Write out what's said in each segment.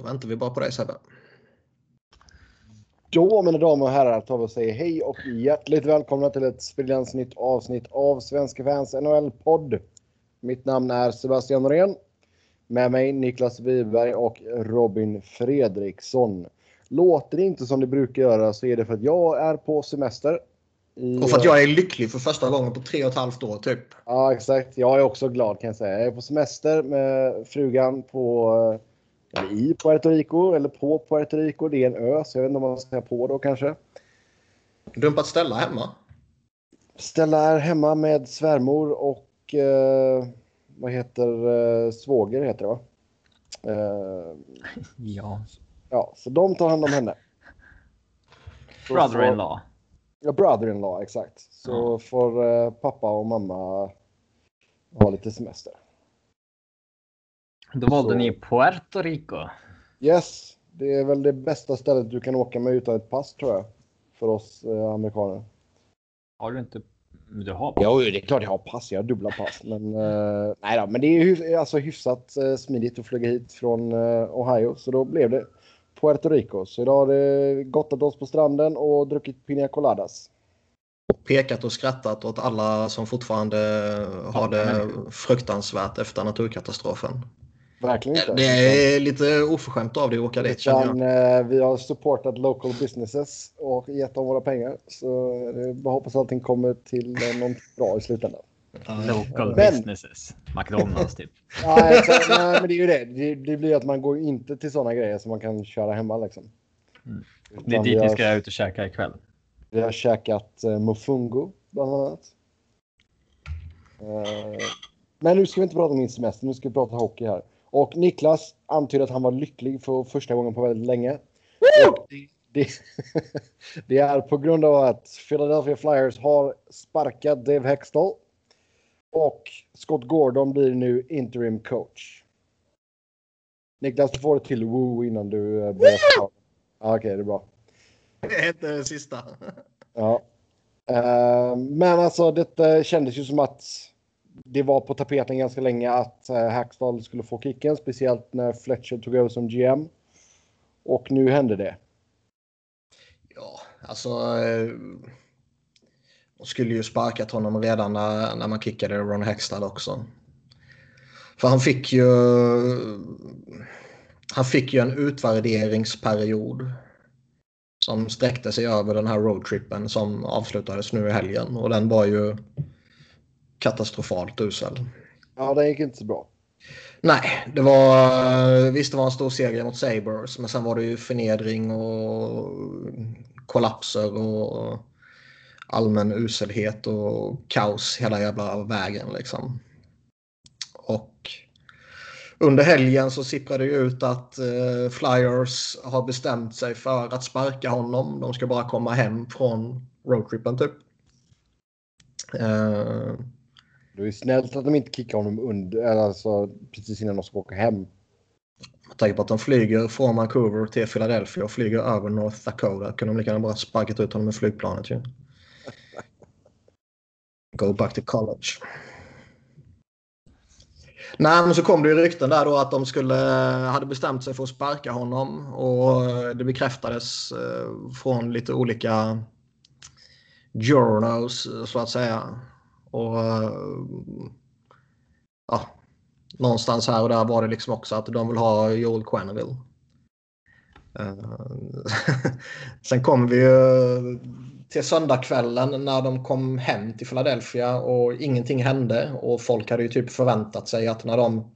Då väntar vi bara på dig Sebbe. Då mina damer och herrar tar vi och säger hej och hjärtligt välkomna till ett sprillans nytt avsnitt av Svenska fans NHL-podd. Mitt namn är Sebastian Norén. Med mig Niklas Wiberg och Robin Fredriksson. Låter det inte som det brukar göra så är det för att jag är på semester. I, och för att jag är lycklig för första gången på tre och ett halvt år typ. Ja exakt. Jag är också glad kan jag säga. Jag är på semester med frugan på eller i Puerto Rico eller på Puerto Rico. Det är en ö så jag vet inte om man ska säga på då kanske. Dumpat Stella hemma? Stella är hemma med svärmor och eh, vad heter eh, svåger heter det va? Eh, ja. Ja, så de tar hand om henne. Brother-in-law. Ja, brother-in-law exakt. Så ja. får eh, pappa och mamma ha lite semester. Då valde så... ni Puerto Rico. Yes, det är väl det bästa stället du kan åka med utan ett pass tror jag. För oss eh, amerikaner. Har du inte? Du har pass? Jo, det är klart jag har pass. Jag har dubbla pass. Men, eh, nej då, men det är hyf alltså hyfsat eh, smidigt att flyga hit från eh, Ohio. Så då blev det Puerto Rico. Så idag har det gottat oss på stranden och druckit piña coladas. Och pekat och skrattat åt alla som fortfarande har det fruktansvärt efter naturkatastrofen. Verkligen inte. Det är lite oförskämt av dig att åka dit jag. Eh, vi har supportat local businesses och gett dem våra pengar. Så bara hoppas att allting kommer till något bra i slutändan. Local men, businesses. McDonalds typ. ja, exakt, nej, men det är ju det. det. det. blir att man går inte till sådana grejer som man kan köra hemma liksom. Mm. Det är dit har, ni ska ut och käka ikväll. Vi har käkat uh, mofungo bland annat. Uh, men nu ska vi inte prata om min semester. Nu ska vi prata hockey här. Och Niklas antydde att han var lycklig för första gången på väldigt länge. Det, det, det, är på grund av att Philadelphia Flyers har sparkat Dave Hextall. Och Scott Gordon blir nu interim coach. Niklas, du får det till woo innan du eh, börjar. Okej, okay, det är bra. Det hette det sista. Ja. Uh, men alltså, det kändes ju som att det var på tapeten ganska länge att eh, Hackstall skulle få kicken, speciellt när Fletcher tog över som GM. Och nu hände det. Ja, alltså. Eh, de skulle ju sparkat honom redan när, när man kickade Ron Hextall också. För han fick ju. Han fick ju en utvärderingsperiod. Som sträckte sig över den här roadtrippen som avslutades nu i helgen och den var ju katastrofalt usel. Ja, det gick inte så bra. Nej, det var visst det var en stor seger mot Sabres men sen var det ju förnedring och kollapser och allmän uselhet och kaos hela jävla vägen liksom. Och under helgen så sipprade det ut att uh, Flyers har bestämt sig för att sparka honom. De ska bara komma hem från roadtrippen typ. Det är snällt att de inte kickar honom under, alltså, precis innan de ska åka hem. Med tanke på att de flyger från Vancouver till Philadelphia och flyger över North Dakota kunde de lika gärna bara sparkat ut honom med flygplanet ju. Go back to college. Nej, men så kom det ju rykten där då att de skulle hade bestämt sig för att sparka honom och eh, det bekräftades eh, från lite olika journals eh, så att säga. Och ja, någonstans här och där var det liksom också att de vill ha Joel Quenneville. Eh, sen kom vi ju till söndagskvällen när de kom hem till Philadelphia och ingenting hände och folk hade ju typ förväntat sig att när de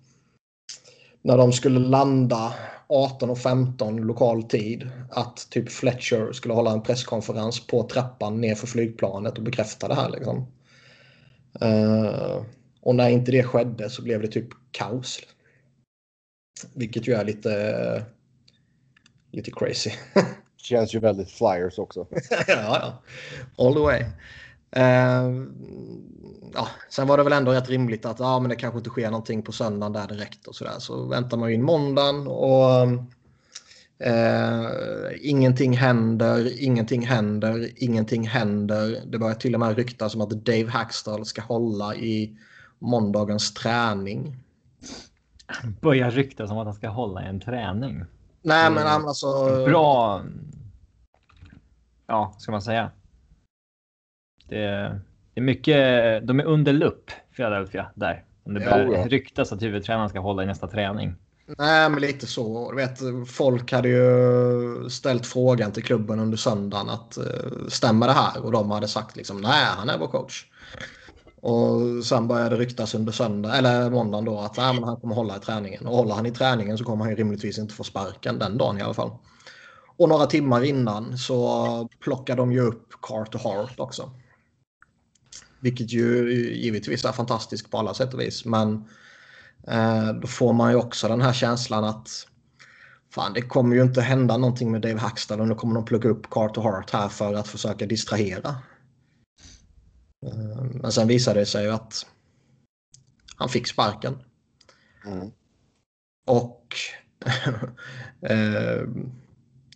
när de skulle landa 18.15 lokal tid att typ Fletcher skulle hålla en presskonferens på trappan nerför flygplanet och bekräfta det här liksom. Uh, och när inte det skedde så blev det typ kaos. Vilket ju är lite, lite crazy. Känns ju väldigt flyers också. ja, ja. All the way. Uh, ja, sen var det väl ändå rätt rimligt att ja, men det kanske inte sker någonting på söndagen där direkt och sådär. Så väntar man ju in måndagen och Uh, ingenting händer, ingenting händer, ingenting händer. Det börjar till och med ryktas om att Dave Hackstall ska hålla i måndagens träning. Börjar ryktas om att han ska hålla i en träning. Nej, men alltså. Bra. Ja, ska man säga. Det, det är mycket. De är under lupp Philadelphia där. Om det börjar ja, ryktas att huvudtränaren ska hålla i nästa träning. Nej, men lite så. Du vet, folk hade ju ställt frågan till klubben under söndagen att eh, stämmer det här? Och de hade sagt liksom nej, han är vår coach. Och sen började det ryktas under söndag, eller måndagen då att nej, men han kommer hålla i träningen. Och håller han i träningen så kommer han ju rimligtvis inte få sparken den dagen i alla fall. Och några timmar innan så plockade de ju upp Carter Hart också. Vilket ju givetvis är fantastiskt på alla sätt och vis. Men då får man ju också den här känslan att fan, det kommer ju inte hända någonting med Dave Hackstall och nu kommer de plocka upp Carter Hart här för att försöka distrahera. Eh, men sen visade det sig ju att han fick sparken. Mm. Och eh,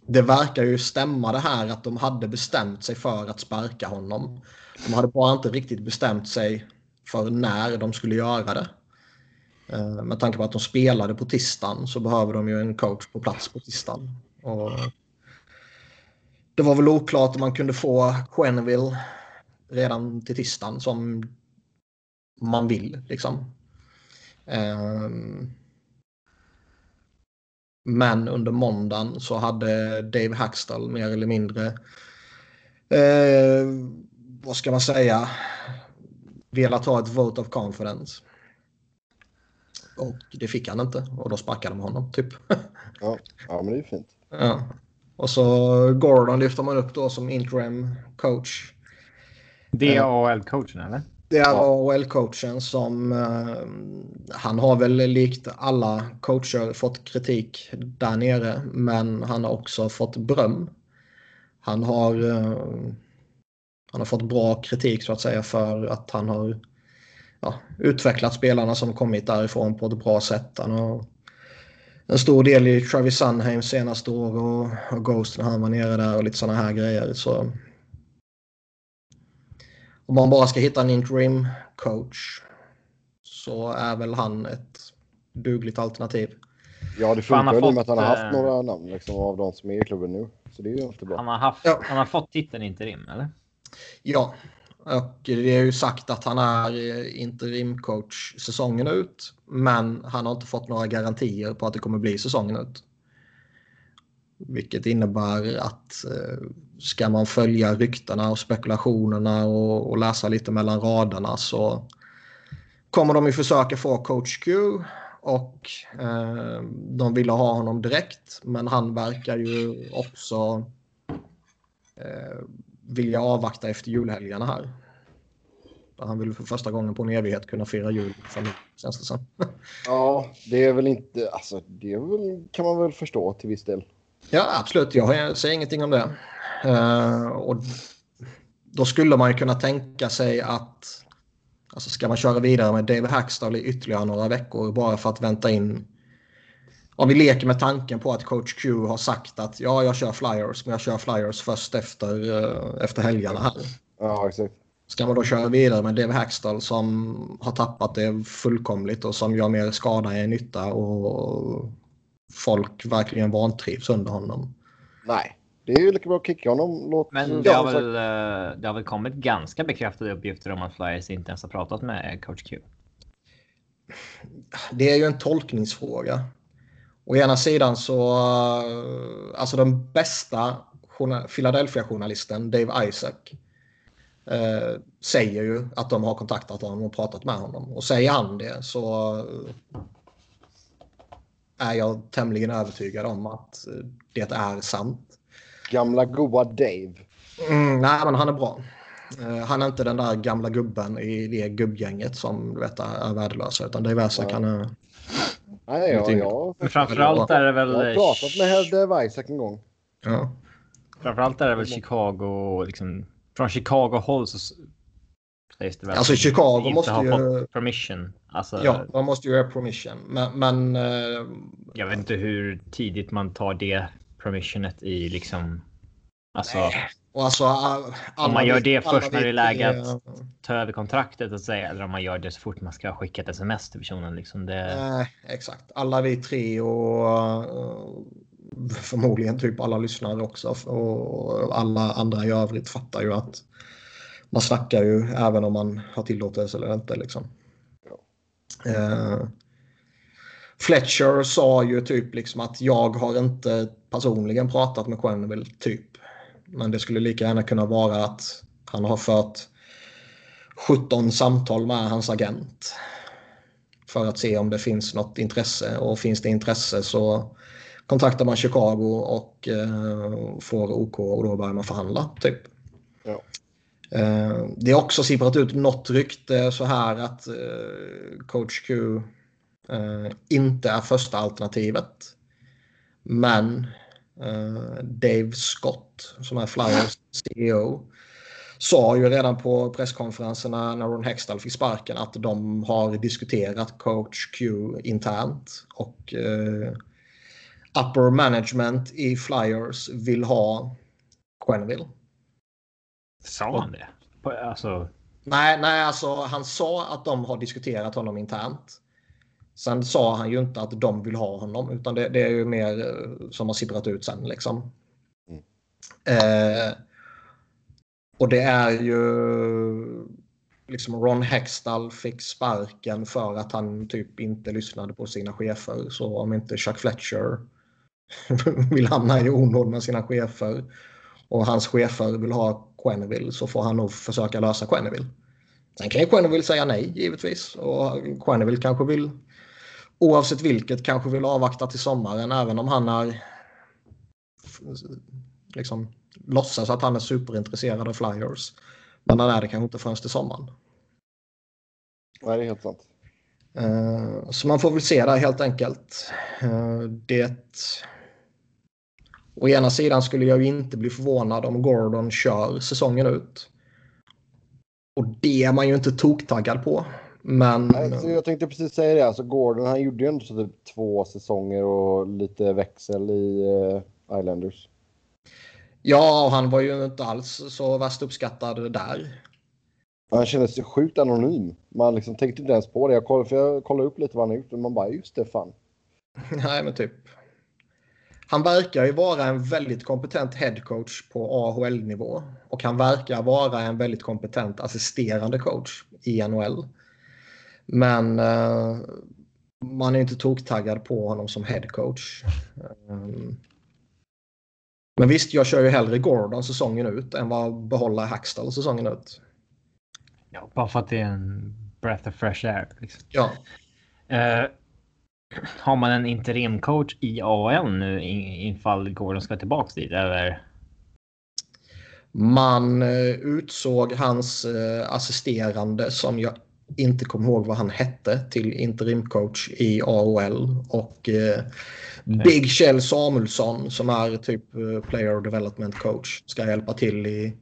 det verkar ju stämma det här att de hade bestämt sig för att sparka honom. De hade bara inte riktigt bestämt sig för när de skulle göra det. Eh, med tanke på att de spelade på tisdagen så behöver de ju en coach på plats på tisdagen. Och det var väl oklart om man kunde få Quenneville redan till tisdagen som man vill. Liksom. Ehm, men under måndagen så hade Dave Hackstall mer eller mindre, eh, vad ska man säga, velat ha ett vote of confidence. Och det fick han inte och då sparkade de honom typ. ja, ja, men det är fint. Ja. Och så Gordon lyfter man upp då som interim coach. Det är AHL-coachen eller? Det är AHL-coachen som... Uh, han har väl likt alla coacher fått kritik där nere. Men han har också fått beröm. Han har, uh, han har fått bra kritik så att säga för att han har ja, utvecklat spelarna som kommit därifrån på ett bra sätt. Han har en stor del i Travis Sunheim senaste år och, och Ghost när han var nere där och lite sådana här grejer. Så om man bara ska hitta en interim coach så är väl han ett dugligt alternativ. Ja, det funkar ju med att han har haft eh, några namn liksom, av de som är i klubben nu. Så det är ju inte bra. Han har, haft, ja. han har fått titeln interim, eller? Ja, och det är ju sagt att han är eh, interimcoach säsongen ut. Men han har inte fått några garantier på att det kommer bli säsongen ut. Vilket innebär att eh, ska man följa ryktena och spekulationerna och, och, läsa lite mellan raderna så kommer de ju försöka få coach Q och eh, de ville ha honom direkt men han verkar ju också eh, vilja avvakta efter julhelgerna här. Han vill för första gången på en evighet kunna fira jul familj, känns det som. ja, det är väl inte, alltså det väl, kan man väl förstå till viss del. Ja, absolut. Jag säger ingenting om det. Uh, och då skulle man ju kunna tänka sig att alltså ska man köra vidare med David Hackstall i ytterligare några veckor bara för att vänta in. Om vi leker med tanken på att coach Q har sagt att ja, jag kör flyers, men jag kör flyers först efter, uh, efter helgerna här. Ja, exakt. Ska man då köra vidare med David Hackstall som har tappat det fullkomligt och som gör mer skada än nytta och folk verkligen vantrivs under honom. Nej, det är ju lika bra att kicka honom. Låt Men det har, väl, eh, det har väl kommit ganska bekräftade uppgifter om att Flyers inte ens har pratat med coach Q. Det är ju en tolkningsfråga. Å ena sidan så, eh, alltså den bästa Philadelphia-journalisten Dave Isaac eh, säger ju att de har kontaktat honom och pratat med honom. Och säger han det så är jag tämligen övertygad om att eh, det är sant. Gamla goa Dave. Mm, nej, men han är bra. Uh, han är inte den där gamla gubben i det gubbgänget som du vet är värdelösa utan det är Isaac ja. han är... Nej, ja, ja. Men framförallt är det väl... Jag har pratat med Dave Isaac en gång. Ja. Framförallt är det väl Chicago, liksom, från Chicago-håll så sägs det väl. Alltså Chicago måste ju... Fått permission. Alltså, ja, man måste ju ha permission. Men... men uh... Jag vet inte hur tidigt man tar det permissionet i liksom... Alltså... Och alltså, om man gör det först när det är läge att ta över kontraktet och säga eller om man gör det så fort man ska skicka ett sms till personen. Liksom det... Eh, exakt. Alla vi tre och förmodligen typ alla lyssnare också och alla andra i övrigt fattar ju att man snackar ju även om man har tillåtelse eller inte. Liksom. Uh, Fletcher sa ju typ liksom att jag har inte personligen pratat med Quenneville typ. Men det skulle lika gärna kunna vara att han har fört 17 samtal med hans agent. För att se om det finns något intresse och finns det intresse så kontaktar man Chicago och eh, får OK och då börjar man förhandla typ. Ja. Eh, det har också sipprat ut något rykte så här att eh, coach Q eh, inte är första alternativet. Men Dave Scott som är Flyers CEO sa ju redan på presskonferenserna när Ron Hextall fick sparken att de har diskuterat coach Q internt och eh, upper management i Flyers vill ha Quenneville. Sa han det? Alltså... Nej, nej, alltså han sa att de har diskuterat honom internt. Sen sa han ju inte att de vill ha honom utan det, det är ju mer eh, som har sipprat ut sen liksom. Mm. Eh, och det är ju liksom Ron Hextall fick sparken för att han typ inte lyssnade på sina chefer. Så om inte Chuck Fletcher vill hamna i onåd med sina chefer och hans chefer vill ha Quenneville så får han nog försöka lösa Quenneville. Sen kan ju Quenneville säga nej givetvis och Quenneville kanske vill oavsett vilket kanske vill avvakta till sommaren även om han är liksom låtsas att han är superintresserad av Flyers. Men han är det kanske inte förrän till sommaren. Nej, det är helt sant. Uh, så man får väl se där helt enkelt. Uh, det... Å ena sidan skulle jag ju inte bli förvånad om Gordon kör säsongen ut. Och det är man ju inte toktaggad på. Men... Alltså, jag tänkte precis säga det. Alltså Gordon han gjorde ju ändå typ två säsonger och lite växel i uh, Islanders. Ja, och han var ju inte alls så värst uppskattad där. Han kändes sjukt anonym. Man liksom tänkte inte ens på det. Jag kollade, för jag kollade upp lite vad han gjort och man bara just det fan. Nej, men typ. Han verkar ju vara en väldigt kompetent headcoach på AHL-nivå och han verkar vara en väldigt kompetent assisterande coach i NHL. Men uh, man är inte toktaggad på honom som headcoach. Um, men visst, jag kör ju hellre Gordon säsongen ut än vad behålla Hackstall säsongen ut. Ja, bara för att det är en breath of fresh air. Liksom. Ja. Uh, har man en interimcoach i AHL nu infall Gordon ska tillbaka dit? Eller? Man uh, utsåg hans uh, assisterande som jag inte kommer ihåg vad han hette till interimcoach i AHL och Big Kjell Samuelsson som är typ eh, player development coach ska hjälpa till i,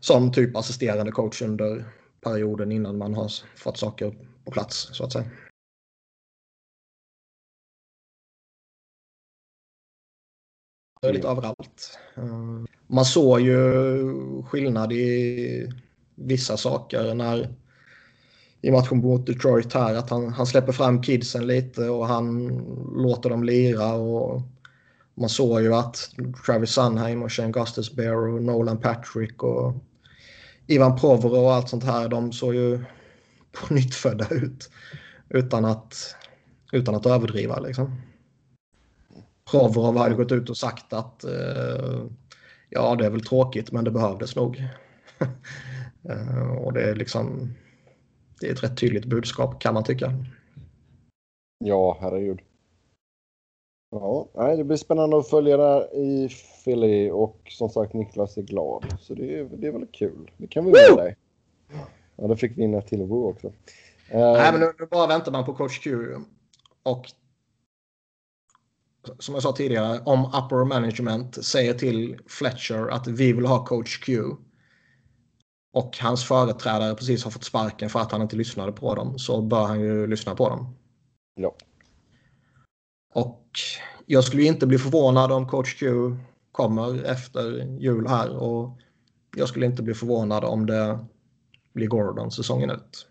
som typ assisterande coach under perioden innan man har fått saker på plats så att säga. Är lite överallt. Eh, man såg ju skillnad i vissa saker när i matchen mot Detroit här. Att han, han släpper fram kidsen lite och han låter dem lira. Och man såg ju att Travis Sunheim och Shane Gustus Bear och Nolan Patrick och Ivan Provorov och allt sånt här. De såg ju på nytt födda ut. Utan att, utan att överdriva liksom. Provorov hade gått ut och sagt att eh, ja, det är väl tråkigt men det behövdes nog. Eh, och det är liksom det är ett rätt tydligt budskap kan man tycka. Ja, herregud. Ja, nej, det blir spännande att följa det i Philly och som sagt Niklas är glad. Så det är, det är väl kul. Det kan vi med dig. Ja, då fick vi in ett till Woo också. Nej, men nu, nu, bara väntar man på coach Q. Och som jag sa tidigare, om upper management säger till Fletcher att vi vill ha coach Q och hans företrädare precis har fått sparken för att han inte lyssnade på dem så bör han ju lyssna på dem. Ja. Och jag skulle inte bli förvånad om coach Q kommer efter jul här och jag skulle inte bli förvånad om det blir Gordon säsongen ut.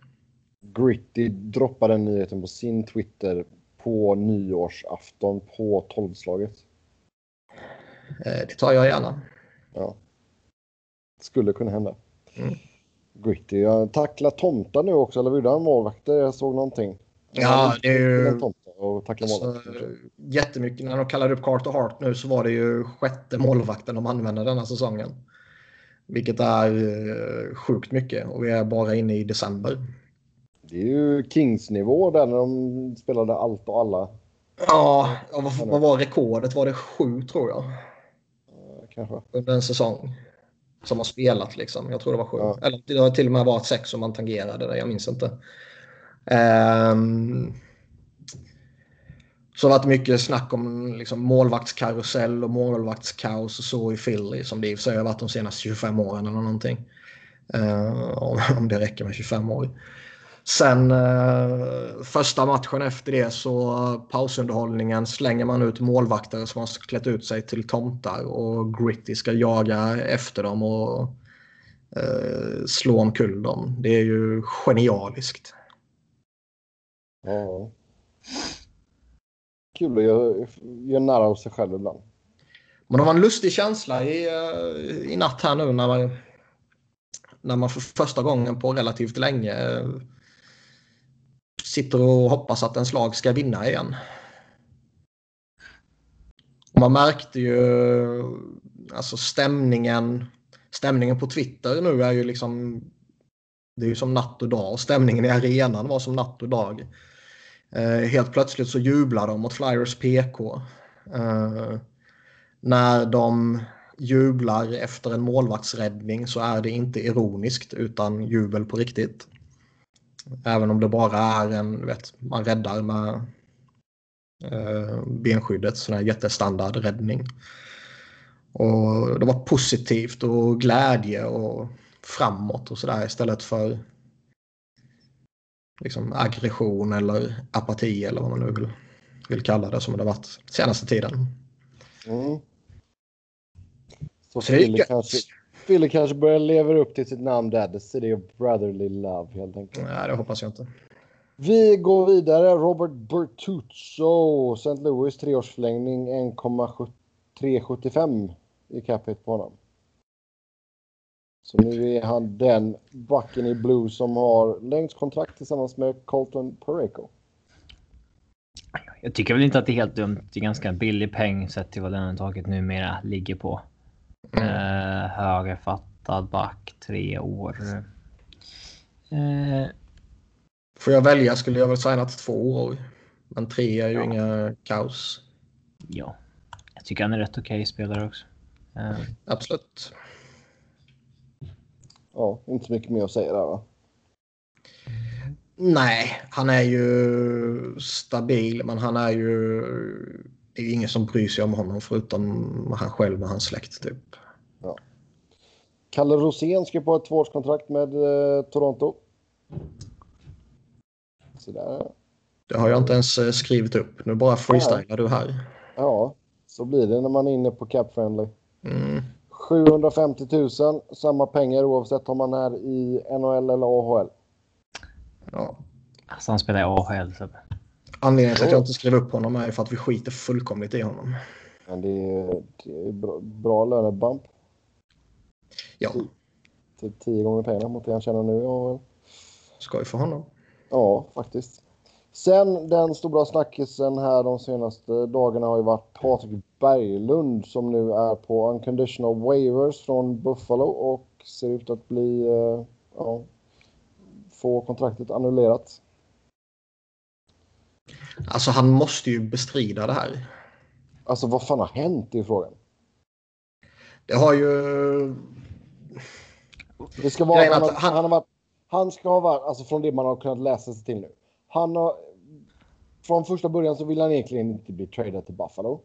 Gritty droppade den nyheten på sin Twitter på nyårsafton på tolvslaget. det tar jag gärna. Ja. Skulle kunna hända. Mm. Gritty. Jag tacklar tomtar nu också, eller gjorde han målvakter? Jag såg någonting. Ja, det är ju... Och tackla alltså, jättemycket. När de kallade upp Carter Hart nu så var det ju sjätte målvakten de använde denna säsongen. Vilket är uh, sjukt mycket och vi är bara inne i december. Det är ju Kings-nivå där när de spelade allt och alla. Ja, vad, vad var rekordet? Var det sju tror jag? Kanske. Under en säsong. Som har spelat liksom. Jag tror det var sju. Ja. Eller det har till och med varit sex som man tangerade det. Jag minns inte. Um, så har det varit mycket snack om liksom, målvaktskarusell och målvaktskaos och så i Philly som det i och för sig har varit de senaste 25 åren eller någonting. Uh, om det räcker med 25 år. Sen uh, första matchen efter det så uh, pausunderhållningen slänger man ut målvakter som har klätt ut sig till tomtar och Gritty ska jaga efter dem och uh, slå omkull dem. Det är ju genialiskt. Ja. Kul att göra, göra nära av sig själv ibland. Men det var en lustig känsla i, i natt här nu när man, när man för första gången på relativt länge sitter och hoppas att ens lag ska vinna igen. Man märkte ju alltså stämningen. Stämningen på Twitter nu är ju liksom. Det är ju som natt och dag. Stämningen i arenan var som natt och dag. Eh, helt plötsligt så jublar de mot Flyers PK. Eh, när de jublar efter en målvaktsräddning så är det inte ironiskt utan jubel på riktigt. Även om det bara är en, vet, man räddar med eh, benskyddet, sån här jättestandard räddning. Och det var positivt och glädje och framåt och sådär istället för liksom aggression eller apati eller vad man nu vill, vill kalla det som det varit senaste tiden. Mm. Så det kanske, Philly kanske börjar leva upp till sitt namn där. The City of Brotherly Love helt enkelt. Nej, det hoppas jag inte. Vi går vidare. Robert Bertuzzo, St. Louis treårsförlängning 1,375 i capita på honom. Så nu är han den backen i blue som har längst kontrakt tillsammans med Colton Pareko. Jag tycker väl inte att det är helt dumt. Det är ganska billig peng sett till vad lönetaket numera ligger på. Mm. Eh, högerfattad back, tre år. Eh. Får jag välja skulle jag väl signa till två år. Men tre är ju ja. inga kaos. Ja, jag tycker han är rätt okej okay spelare också. Eh. Absolut. Ja, inte mycket mer att säga där va? Nej, han är ju stabil, men han är ju... Det är ingen som bryr sig om honom förutom han själv och hans släkt typ. Ja. Kalle Rosén ska på ett tvåårskontrakt med eh, Toronto. Sådär. Det har jag inte ens eh, skrivit upp. Nu bara freestylar du här. Ja, så blir det när man är inne på Cap Friendly. Mm. 750 000, samma pengar oavsett om man är i NHL eller AHL. Ja. Alltså han spelar i AHL. Så. Anledningen till att jag inte skrev upp honom är för att vi skiter fullkomligt i honom. Men det är, det är bra, bra lönebump. Ja. Typ tio gånger pengarna mot det han tjänar nu. Skoj för honom. Ja, faktiskt. Sen den stora snackisen här de senaste dagarna har ju varit Patrik Berglund som nu är på unconditional waivers från Buffalo och ser ut att bli, uh, ja, få kontraktet annullerat. Alltså han måste ju bestrida det här. Alltså vad fan har hänt i frågan? Det har ju... Det ska vara han, han, han, har varit, han ska ha varit, alltså från det man har kunnat läsa sig till nu. Han har, från första början så vill han egentligen inte bli tradad till Buffalo.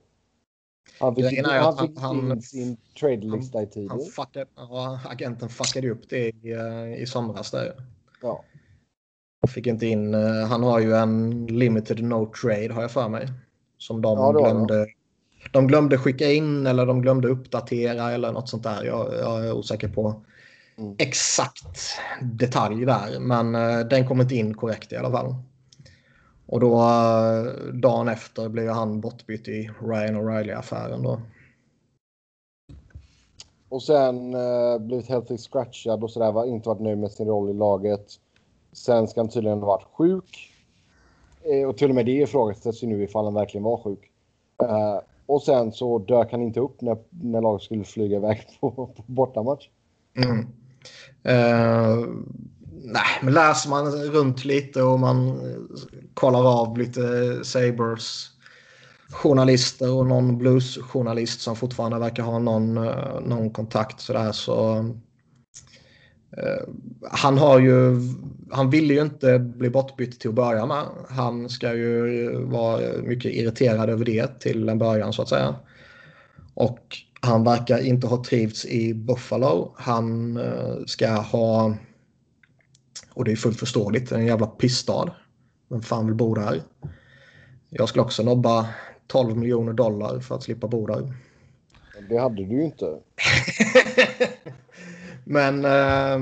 Han fick, inte, han fick han, in sin trade-lista i tiden. Han fuckade, agenten fuckade upp det i, i somras där. Ja. Fick inte in, uh, han har ju en limited no trade har jag för mig. Som de ja, glömde. De glömde skicka in eller de glömde uppdatera eller något sånt där. Jag, jag är osäker på mm. exakt detalj där. Men uh, den kom inte in korrekt i alla fall. Och då uh, dagen efter blev han bortbytt i Ryan O'Reilly-affären då. Och sen uh, blivit healthy scratchad och sådär. Var inte varit nöjd med sin roll i laget. Sen ska han tydligen ha varit sjuk. Eh, och till och med det ifrågasätts ju nu ifall han verkligen var sjuk. Eh, och sen så dök han inte upp när, när laget skulle flyga iväg på, på bortamatch. Mm. Uh, nej, men läser man runt lite och man kollar av lite Sabres journalister och någon bluesjournalist som fortfarande verkar ha någon, någon kontakt sådär så han har ju han ville ju inte bli bortbytt till att börja med. Han ska ju vara mycket irriterad över det till en början så att säga. Och han verkar inte ha trivts i Buffalo. Han uh, ska ha och det är fullt förståeligt, en jävla pissstad. Vem fan vill bo där? Jag skulle också nobba 12 miljoner dollar för att slippa bo där. Det hade du ju inte. Men eh,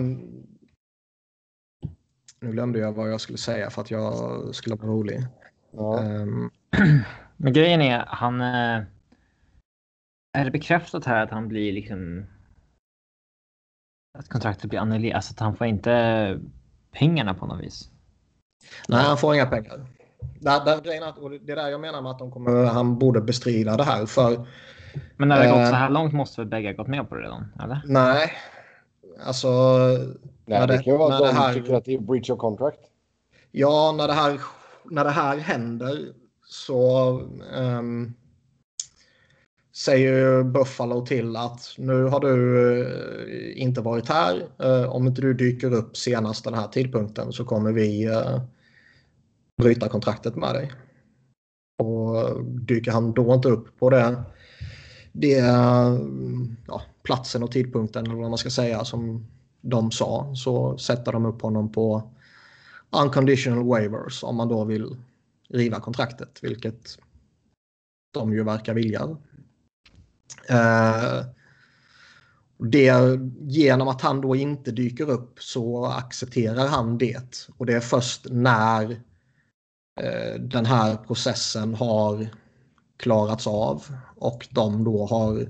nu glömde jag vad jag skulle säga för att jag skulle vara rolig. Ja. Um, Men grejen är, han... eh, Är det bekräftat här att han blir liksom... Att kontraktet blir annullerat? Alltså att han får inte pengarna på något vis? nej, han får inga pengar. Grejen är det är där jag menar med att de kommer, han borde bestrida det här. För Men när det har gått så Eh. här långt måste väl bägge gått med på det redan? Eller? nej, alltså Nej, det, det- kan ju vara att de här- tycker att det är breach of contract. Ja, när det här, när det här händer så ehm, säger Buffalo till att nu har du eh, inte varit här. Eh, om inte du dyker upp senast den här tidpunkten så kommer vi eh, bryta kontraktet med dig. Och dyker han då inte upp på det, det ja, platsen och tidpunkten eller vad man ska säga som de sa så sätter de upp honom på unconditional waivers om man då vill riva kontraktet, vilket de ju verkar vilja. Eh, det, genom att han då inte dyker upp så accepterar han det. Och det är först när eh, den här processen har klarats av och de då har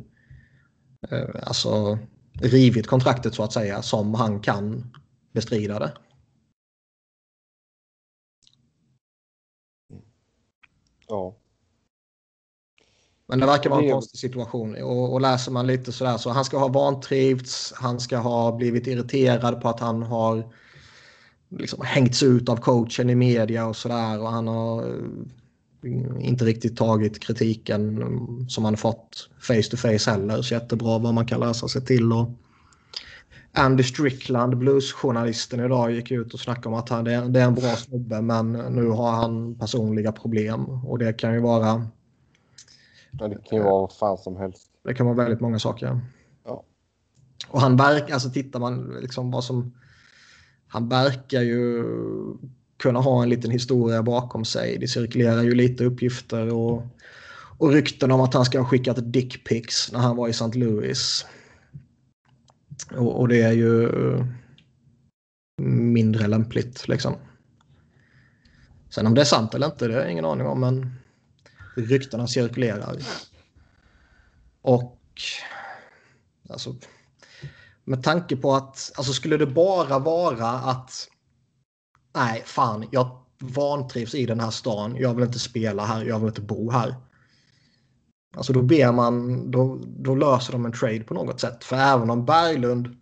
eh, alltså rivit kontraktet så att säga som han kan bestrida det. Ja. Men det verkar vara en konstig situation. Och, och läser man lite sådär så han ska ha vantrivts, han ska ha blivit irriterad på att han har liksom hängts ut av coachen i media och sådär. Och han har eh, inte riktigt tagit kritiken mm, som han fått face to face heller. Så jättebra vad man kan läsa sig till. Och Andy Strickland, bluesjournalisten idag, gick ut och snackade om att han, det är en bra snubbe men nu har han personliga problem. Och det kan ju vara ja, det kan ju vara vad fan som helst. det kan vara väldigt många saker. Ja. Och han verkar, alltså tittar man liksom vad som... Han verkar ju kunna ha en liten historia bakom sig. Det cirkulerar ju lite uppgifter och, och rykten om att han ska ha skickat dickpics när han var i St. Louis. Och, och det är ju eh, mindre lämpligt liksom. Sen om det är sant eller inte, det har jag ingen aning om, men ryktena cirkulerar. Och alltså, med tanke på att alltså skulle det bara vara att nej, fan, jag vantrivs i den här stan. Jag vill inte spela här, jag vill inte bo här. Alltså då ber man, då, då löser de en trade på något sätt. För även om Berglund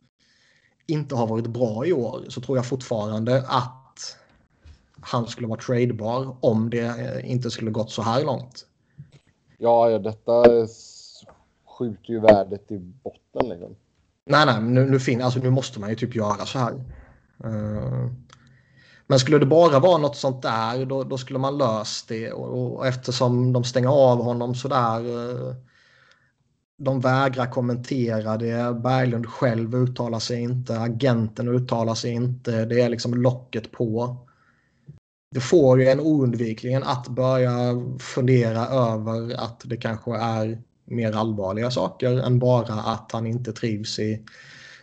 inte har varit bra i år så tror jag fortfarande att han skulle vara tradebar om det eh, inte skulle gått så här långt. Ja, ja, detta skjuter ju värdet i botten liksom. Nej, nej, nu, nu, fin- alltså, nu måste man ju typ göra så här. Eh, men skulle det bara vara något sånt där, då, då skulle man löst det. Och, och eftersom de stänger av honom så där. eh, de vägrar kommentera det. Berglund själv uttalar sig inte. Agenten uttalar sig inte. Det är liksom locket på. Det får ju en oundvikligen att börja fundera över att det kanske är mer allvarliga saker än bara att han inte trivs i,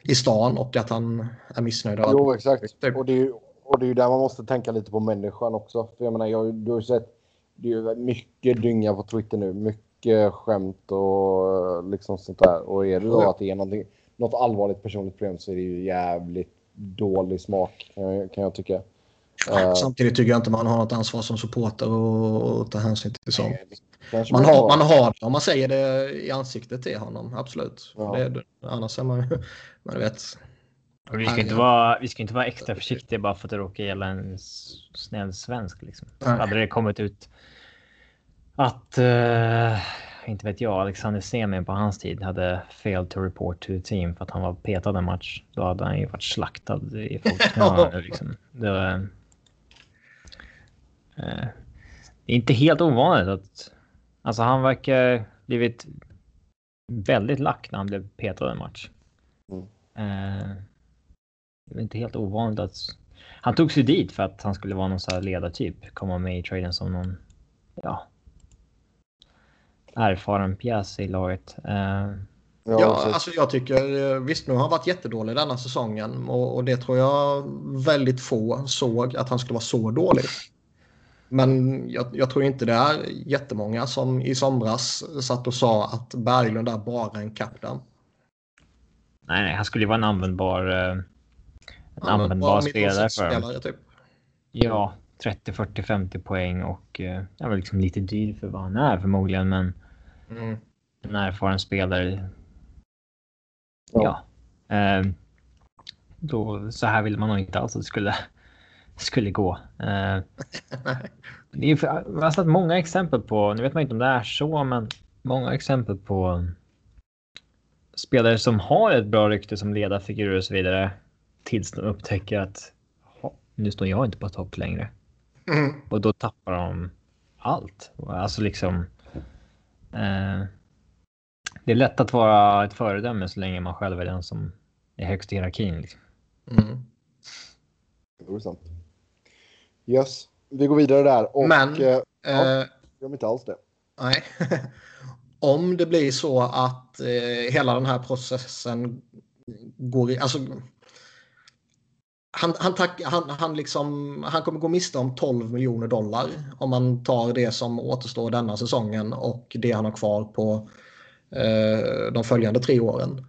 i stan och att han är missnöjd. Jo, exakt. Typ. Och det, och det är ju där man måste tänka lite på människan också. För jag menar, jag, du har ju sett, det är mycket dynga på Twitter nu. Mycket skämt och liksom sånt där. Och är det då att det är någonting, något allvarligt personligt problem så är det ju jävligt dålig smak kan jag, kan jag tycka. Eh, Samtidigt tycker jag inte man har något ansvar som supporter och, och ta hänsyn till sånt. Man har, har- man har det om man säger det i ansiktet till honom, absolut. Ja. Det, annars är man ju, man vet. Vi, ska inte vara, vi ska inte vara extra försiktiga bara för att det råkar gälla en snäll svensk. Liksom. Nej. Hade det kommit ut att, eh, inte vet jag, Alexander Semin på hans tid hade failed to report to the team för att han var petad en match. Då hade han ju varit slaktad i Folkets liksom. Det, var, det är inte helt ovanligt att... Alltså han verkar blivit väldigt lack när han blev petad en match. Mm. Är inte helt ovanligt att... Han tog sig dit för att han skulle vara någon sån här ledartyp. Komma med i traden som någon... Ja. Erfaren pjäs i laget. Eh, Ja, Ja, alltså jag tycker, eh, visst nu har han varit jättedålig denna säsongen och, och det tror jag väldigt få såg att han skulle vara så dålig. Men jag, jag tror inte det är jättemånga som i somras satt och sa att Berglund är bara en kapten. nej, nej, han skulle ju vara en användbar... En användbar spelare för dem. spelare typ. Ja, 30, 40, 50 poäng och eh, jag var liksom lite dyr för vad han är förmodligen, men Mm. en erfaren spelare. Ja. Ja. Eh, då, så här vill man nog inte alls att det skulle, skulle gå. Eh, det är, för- jag har sett många exempel på, nu vet man inte om det är så, men många exempel på spelare som har ett bra rykte som ledarfigurer och så vidare. Tills de upptäcker att "Jaha, nu står jag inte på topp längre. Mm. Och då tappar de allt. Alltså liksom. Eh, det är lätt att vara ett föredöme så länge man själv är den som är högst i hierarkin. Liksom. Mm. Det vore sant. Yes, vi går vidare där. Och, Men- eh, Eh, gör inte alls det. Nej. Om det blir så att eh, hela den här processen går i... Alltså, han, han, tack, han, han, liksom, han kommer gå miste om 12 miljoner dollar om man tar det som återstår denna säsongen och det han har kvar på eh, de följande tre åren.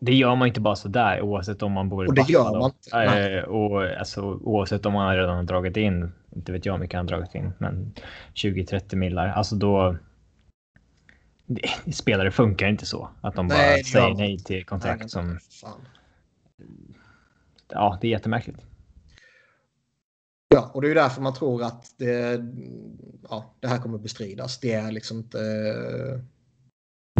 Det gör man inte bara så där oavsett om man bor i Och det gör man inte. Eh, och alltså, oavsett om man redan har dragit in, inte vet jag hur mycket han har dragit in, men 20-30 millar. Alltså då. Det, spelare funkar inte så att de bara Nej, säger nej till kontrakt Nej, som. fan. Ja, det är jättemärkligt. Ja, och det är ju därför man tror att det, ja, det här kommer bestridas. Det är liksom inte eh,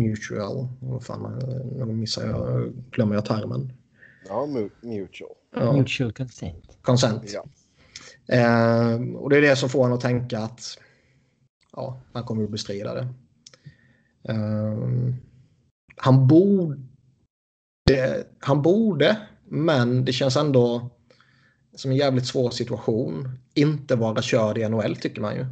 mutual. Vad fan, nu missar jag, glömmer jag termen. Ja, mu- mutual. Ja, Mutual consent. consent. Ja. Eh, och det är det som får en att tänka att ja, han kommer att bestrida det. Eh, han borde, han borde, men det känns ändå som en jävligt svår situation. Inte vara körd i NHL tycker man ju.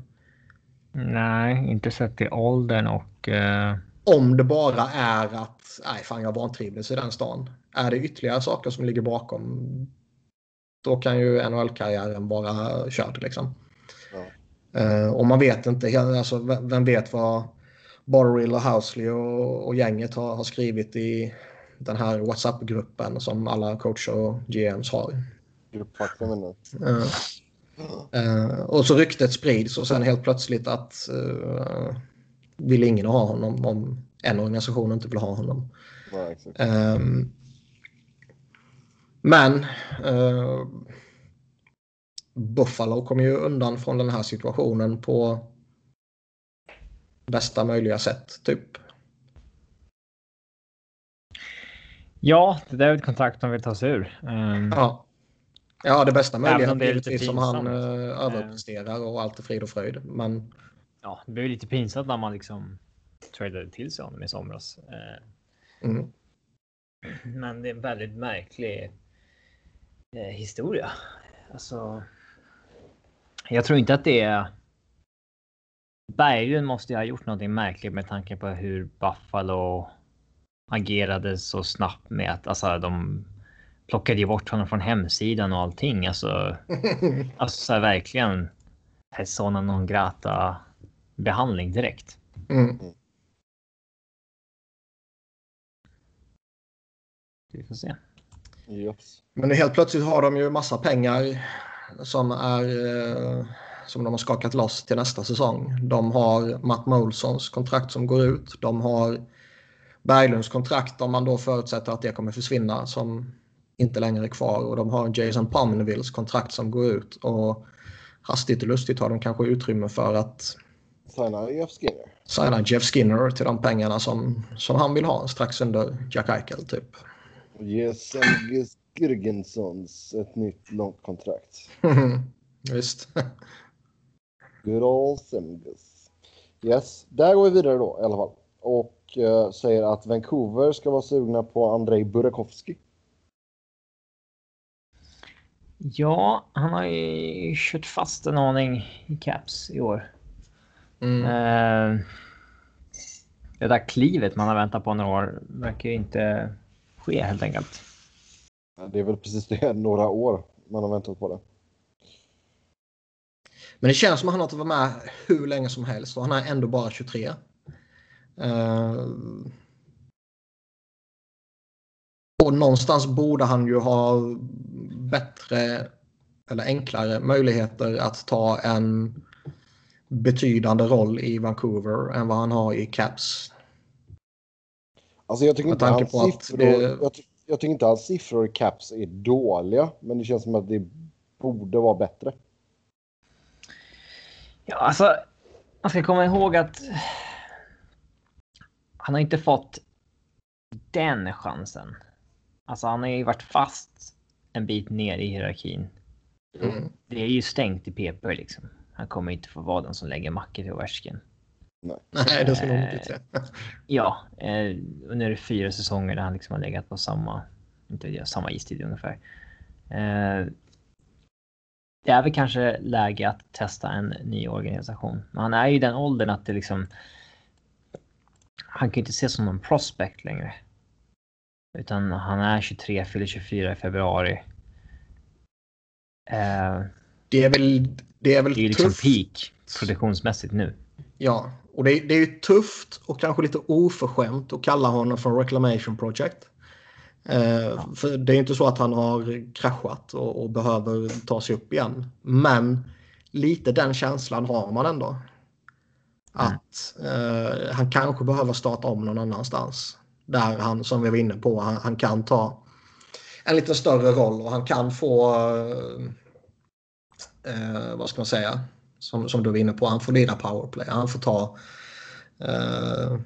Nej, inte sett till åldern och. eh, Om det bara är att nej, fan jag vantrivdes i den stan. Är det ytterligare saker som ligger bakom då kan ju NHL-karriären vara körd. Liksom. Ja. Eh, och man vet inte, alltså, vem vem vet vad Borrell och Housley och, och gänget har, har skrivit i den här WhatsApp-gruppen som alla coacher och GMs har. Gruppfakta menar Eh, eh, och så ryktet sprids och sen helt plötsligt att uh, vill ingen ha honom om en organisation inte vill ha honom. Ja. Ehm, men eh, Buffalo kommer ju undan från den här situationen på bästa möjliga sätt, typ. Ja, det där är ett kontrakt de vill ta sig ur. Um, Ja. Ja, det bästa möjliga det är lite som han uh, överpresterar och allt är frid och fröjd. Men ja, det blev lite pinsamt när man liksom tradade till sig honom i somras. Eh, mm, Men det är en väldigt märklig eh, historia. Alltså. Jag tror inte att det är. Berglund måste ju ha gjort någonting märkligt med tanke på hur Buffalo agerade så snabbt med att alltså de plockade ju bort honom från hemsidan och allting. Alltså, alltså så här, verkligen persona non grata behandling direkt. mm. Vi får se. Yes. Men helt plötsligt har de ju massa pengar som är eh, som de har skakat loss till nästa säsong. De har Matt Molsons kontrakt som går ut. De har Berglunds kontrakt om man då förutsätter att det kommer försvinna som inte längre är kvar. Och de har Jason Palmenvilles kontrakt som går ut. Och hastigt och lustigt har de kanske utrymme för att Signa Jeff Skinner. signa Jeff Skinner till de pengarna som, som han vill ha strax under Jack Eichel typ. Ge Selgis Girgensons ett nytt långt kontrakt. Visst. Good old Semgus. Yes, där går vi vidare då i alla fall. Och eh, säger att Vancouver ska vara sugna på Andrei Burakovsky. Ja, han har ju kört fast en aning i Caps i år. Mm. Eh, det där klivet man har väntat på några år verkar ju inte ske helt enkelt. Det är väl precis det, några år man har väntat på det. Men det känns som att han har inte varit med hur länge som helst och han är ändå bara 23. Eh, och någonstans borde han ju ha bättre eller enklare möjligheter att ta en betydande roll i Vancouver än vad han har i Caps. Alltså jag tycker inte hans siffror, det- jag, ty- jag tycker inte hans siffror i Caps är dåliga, men det känns som att det borde vara bättre. Ja, alltså, man ska komma ihåg att han har inte fått den chansen. Alltså, han har ju varit fast en bit ner i hierarkin. Mm. Det är ju stängt i PP liksom. Han kommer inte få vara den som lägger mackor till Ovechkin. Nej, det ska nog inte säga. Ja, eh, och nu är det fyra säsonger där han liksom har legat på samma, inte ja, samma istid ungefär. Eh, det är väl kanske läge att testa en ny organisation. Men han är ju i den åldern att det liksom. Han kan ju inte ses som någon prospect längre. Utan han är 23, fyller 24 i februari. Eh, Det är väl, det är väl det är ju liksom tufft. peak produktionsmässigt nu. Ja, och det, det är ju tufft och kanske lite oförskämt att kalla honom för Reclamation Project. Eh, För det är inte så att han har kraschat och, och behöver ta sig upp igen. Men lite den känslan har man ändå. Att eh, han kanske behöver starta om någon annanstans. Där han, som vi var inne på, han, han kan ta en lite större roll och han kan få, eh, eh, vad ska man säga, som, som du var inne på, han får leda powerplay. Han får ta eh,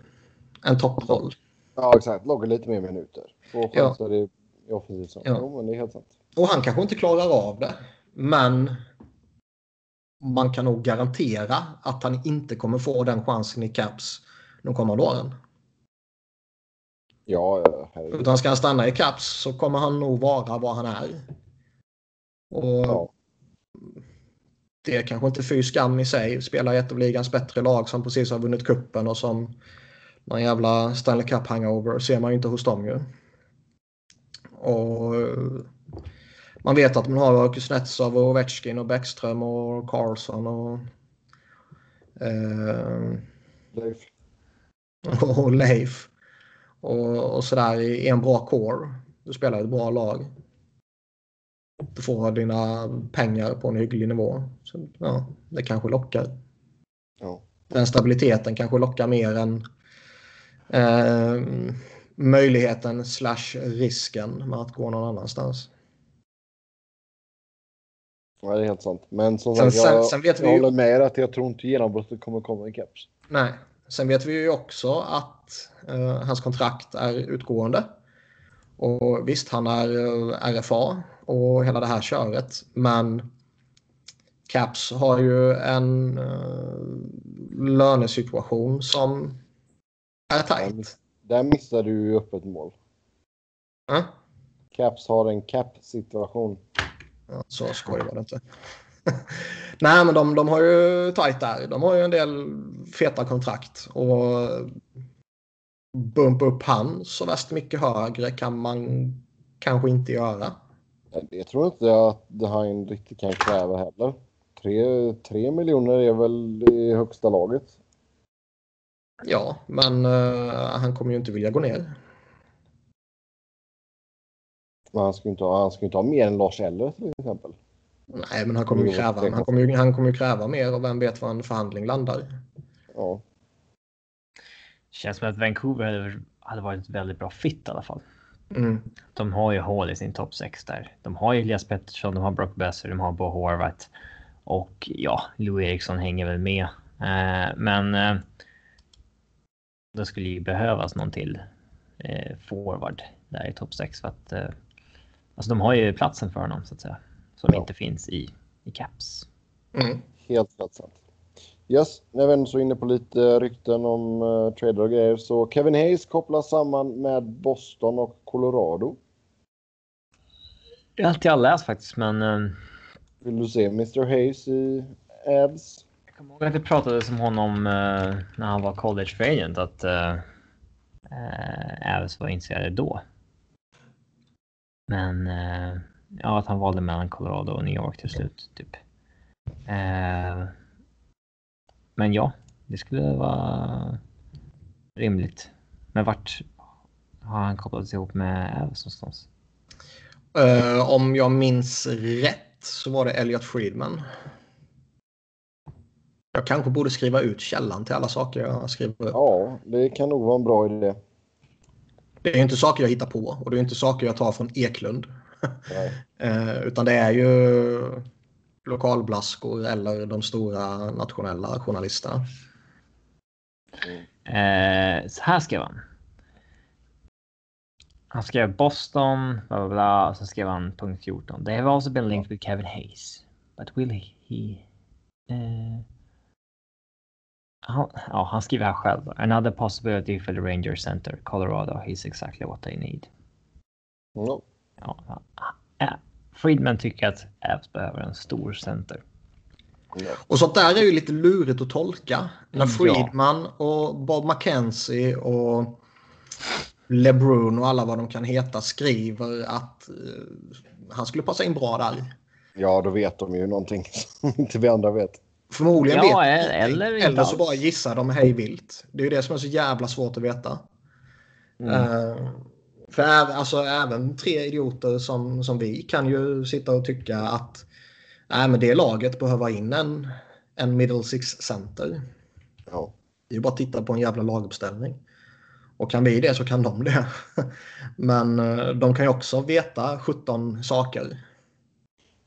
en topproll. Ja, exakt. Logga lite mer minuter. Få Ja. chanser i, i offensiv zon. Ja. Jo, men det är helt sant. Och han kanske inte klarar av det. Men man kan nog garantera att han inte kommer få den chansen i Caps de kommande åren. Ja, ja, herregud. Utan ska han stanna i Caps så kommer han nog vara vad han är. Och Ja. det är kanske inte fy skam i sig. Spela i ett av ligans bättre lag som precis har vunnit kuppen och som någon jävla Stanley Cup hangover ser man ju inte hos dem ju. Och man vet att man har Kuznetsov och Ovechkin och Bäckström och Carlson och, eh, Leif. och Leif. Och, och sådär i en bra core. Du spelar ett bra lag. Du får dina pengar på en hygglig nivå. Så, ja, det kanske lockar. Ja. Den stabiliteten kanske lockar mer än eh, möjligheten slash risken med att gå någon annanstans. Ja, det är helt sant. Men som Sen- sagt, jag, sen- sen vet vi jag ju- håller med er att jag tror inte genombrottet kommer komma i Caps. Nej, sen vet vi ju också att eh, hans kontrakt är utgående. Och visst, han är eh, RFA och hela det här köret. Men Caps har ju en eh, lönesituation som är tajt. Där missar du ju upp ett mål. Ja, Caps har en cap-situation. Så skoj var det inte. Nej, men de, de har ju tajt där. De har ju en del feta kontrakt. Och bumpa upp han så värst mycket högre kan man kanske inte göra. Jag tror inte att han riktigt kan kräva heller. Tre, tre miljoner är väl i högsta laget. Ja, men eh, han kommer ju inte vilja gå ner. Men han ju inte ha, han inte ha mer än Lars Eller till exempel. Nej, men han kommer ju kräva, han kommer ju, han kommer ju kräva mer och vem vet var en förhandling landar. Ja. Känns som att Vancouver hade, varit ett väldigt bra fit i alla fall. Mm. De har ju hål i sin topp 6 där. De har ju Elias Pettersson, de har Brock Besser, de har Bo Horvath. Och ja, Louis Eriksson hänger väl med. Eh, men eh, det skulle ju behövas någon till eh, forward där i topp 6 för att eh, alltså de har ju platsen för honom så att säga. Som Ja. inte finns i, i Caps. Mm. Helt rätt sant. Yes, när vi ändå så inne på lite rykten om uh, trader och grejer så Kevin Hayes kopplas samman med Boston och Colorado. Det är allt jag har läst faktiskt men eh, Vill du se Mr Hayes i ads? Jag kommer ihåg att det pratades om honom eh, när han var college agent att uh, uh, Avs var intresserade då. Men eh, ja, att han valde mellan Colorado och New York till slut. Typ. Eh, men ja, det skulle vara rimligt. Men vart har han kopplats ihop med Avs någonstans? Eh, om jag minns rätt så var det Elliot Friedman. Jag kanske borde skriva ut källan till alla saker jag skriver upp. Ja, det kan nog vara en bra idé. Det är ju inte saker jag hittar på och det är inte saker jag tar från Eklund. Nej. Eh, utan det är ju lokalblaskor eller de stora nationella journalisterna. Eh, så här skrev han. Han skrev Boston, bla bla bla, och så skrev han punkt 14. They have also been linked with Kevin Hayes. But will he... he eh, han, ja, han skriver här själv. Another possibility for the Ranger Center, Colorado. He's exactly what they need. Ja. Ja, ja. Friedman tycker att Avs behöver en stor center. Och sånt där är ju lite lurigt att tolka. När Ja. Friedman och Bob McKenzie och LeBrun och alla vad de kan heta skriver att eh, han skulle passa in bra där. ja, då vet de ju någonting som inte vi andra vet. Förmodligen Ja, vet de eller- eller inte eller så alls. bara gissar de hej vilt. Det är ju det som är så jävla svårt att veta. Mm. Eh, för även, alltså, även tre idioter som, som vi kan ju sitta och tycka att nej, men det laget behöver in en, en middle six center. Ja. Det är ju bara att titta på en jävla laguppställning. Och kan vi det så kan de det. Men eh, de kan ju också veta 17 saker.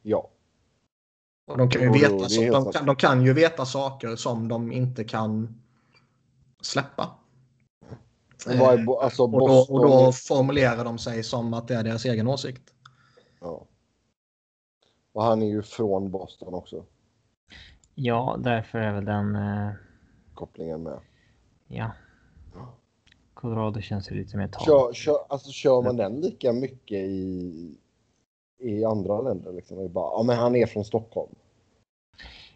ja. Och de kan ju Jo, jo, veta, helt de, kan, de kan ju veta saker som de inte kan släppa. Vad är Eh, alltså och, då, och då formulerar de sig som att det är deras egen åsikt. Ja. Och han är ju från Boston också. Ja, därför är väl den... Eh, Kopplingen med. ja. Colorado känns ju lite mer tal. Kör, kör, alltså kör man den lika mycket i, i andra länder? Liksom? Det bara, ja, men han är från Stockholm.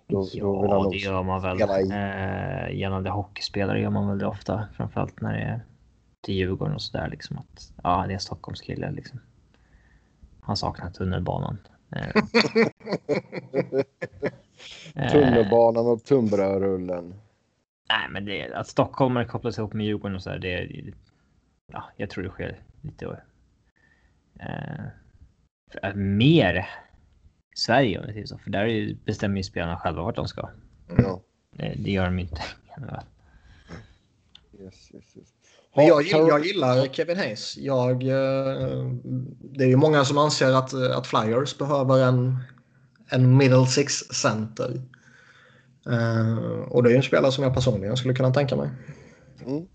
Då, då Ja, nog det gör man väl. Eh, gällande hockeyspelare gör man väl det ofta. Framförallt när det är till Djurgården och sådär. Liksom att, ja, det är en Stockholmskille liksom. Han saknar tunnelbanan. Eh, Tunnelbanan och tunnbrödsrullen. nej, men det, att stockholmare kopplas ihop med Djurgården och sådär. Det, är- ja, jag tror det sker lite. Eh, mer i Sverige om det är så. För där bestämmer ju spelarna själva vart de ska. Ja. Det, det gör de inte. Yes, yes, yes. Men jag, jag gillar Kevin Hayes. Jag, eh, det är ju många som anser att, att Flyers behöver en, en middle six center. Eh, och det är ju en spelare som jag personligen skulle kunna tänka mig. Mm.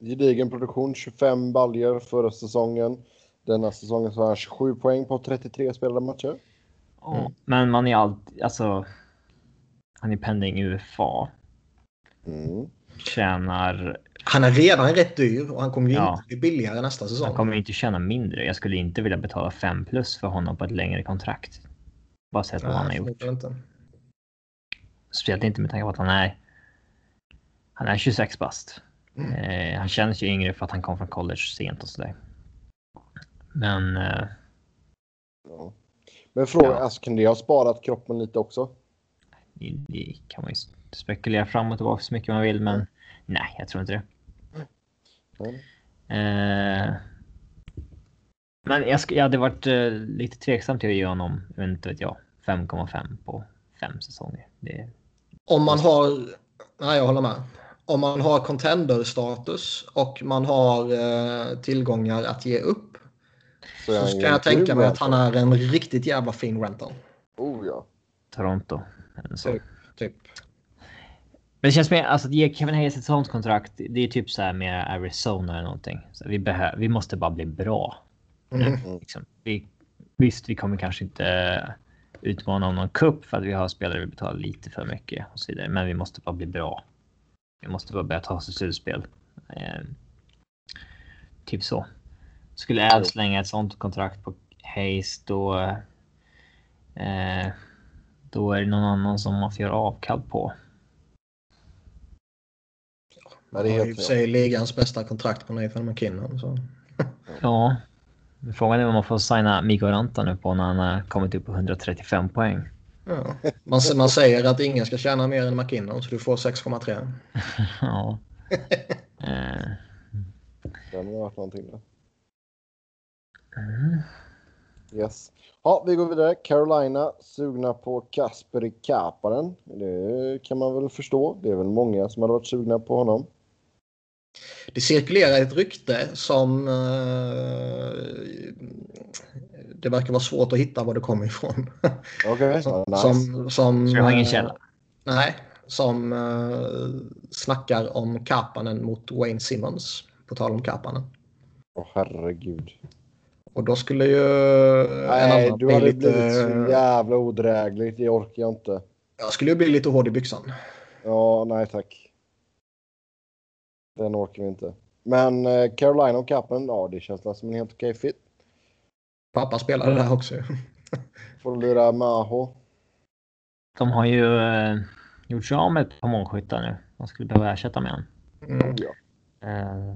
Gedigen produktion, 25 baljer förra säsongen. Denna säsongen så har han 27 poäng på 33 spelade matcher. Ja, Men man är alltid, alltså. Han är pending UFA. Mm. Tjänar, Han är redan rätt dyr och han kommer ju Ja. inte bli billigare nästa säsong. han kommer inte tjäna mindre. Jag skulle inte vilja betala 5 plus för honom på ett längre kontrakt. Bara sett vad han har gjort. inte. Speciellt inte med tanke på att han är. Han är 26 bast. Mm. Eh, han känns ju yngre för att han kom från college sent och sådär. Men eh, Ja. Men fråga, Ja. alltså, kan det ha sparat kroppen lite också? det, det kan man ju spekulera fram och tillbaka så mycket man vill. Men nej, jag tror inte det. Nej. Eh, Men jag, jag hade varit eh, lite tveksam till att ge honom, inte vet jag, 5,5 på fem säsonger. Det, Om man har... Nej, jag håller med. Om man har contender-status och man har eh, tillgångar att ge upp Så, så ju jag tänka mig att han är en riktigt jävla fin rental. Oh ja. Toronto. Så. Typ. typ. Men det känns mer, alltså att ge Kevin Hayes ett sånt kontrakt, det är typ så här med Arizona eller någonting. Så vi, behöver, vi måste bara bli bra. Mm. Liksom. Vi, visst, vi kommer kanske inte utmana om någon kupp för att vi har spelare vi betalar lite för mycket och så vidare. Men vi måste bara bli bra. Vi måste bara börja ta oss till slutspel. Eh, typ så. Skulle Al slänga ett sånt kontrakt på Hayes då. Eh, då är det någon annan som man får göra avkall på. Ja, det är och för sig ligans bästa kontrakt på Nathan McKinnon. Så. Ja, men frågan är om man får signa Mikko Ranta nu på när han har kommit upp på 135 poäng. Ja. Man, man säger att ingen ska tjäna mer än McKinnon så du får 6,3. ja. Eh, Den har varit någonting. Där. Mm. Yes. Ja, vi går vidare. Carolina sugna på Kasperi Kapanen. Det kan man väl förstå. Det är väl många som hade varit sugna på honom. Det cirkulerar ett rykte som eh, det verkar vara svårt att hitta var det kommer ifrån. Okej, som, nice. som, som, jag har ingen eh, källa. Nej, som uh, snackar om Kapanen mot Wayne Simmons. På tal om Kapanen. Åh herregud. Och då skulle ju en Nej, annan du hade lite... blivit så jävla odrägligt. Det orkar jag inte. Jag skulle ju bli lite hård i byxan. Ja, nej tack. Den orkar vi inte. Men eh, Carolina och Kapanen, ja det känns som en helt okej fit. Pappa spelade där också. Får lira Maho. De har ju eh, gjort sig av med ett par målskyttar nu. De skulle behöva ersätta med en. Mm. Ja. Eh,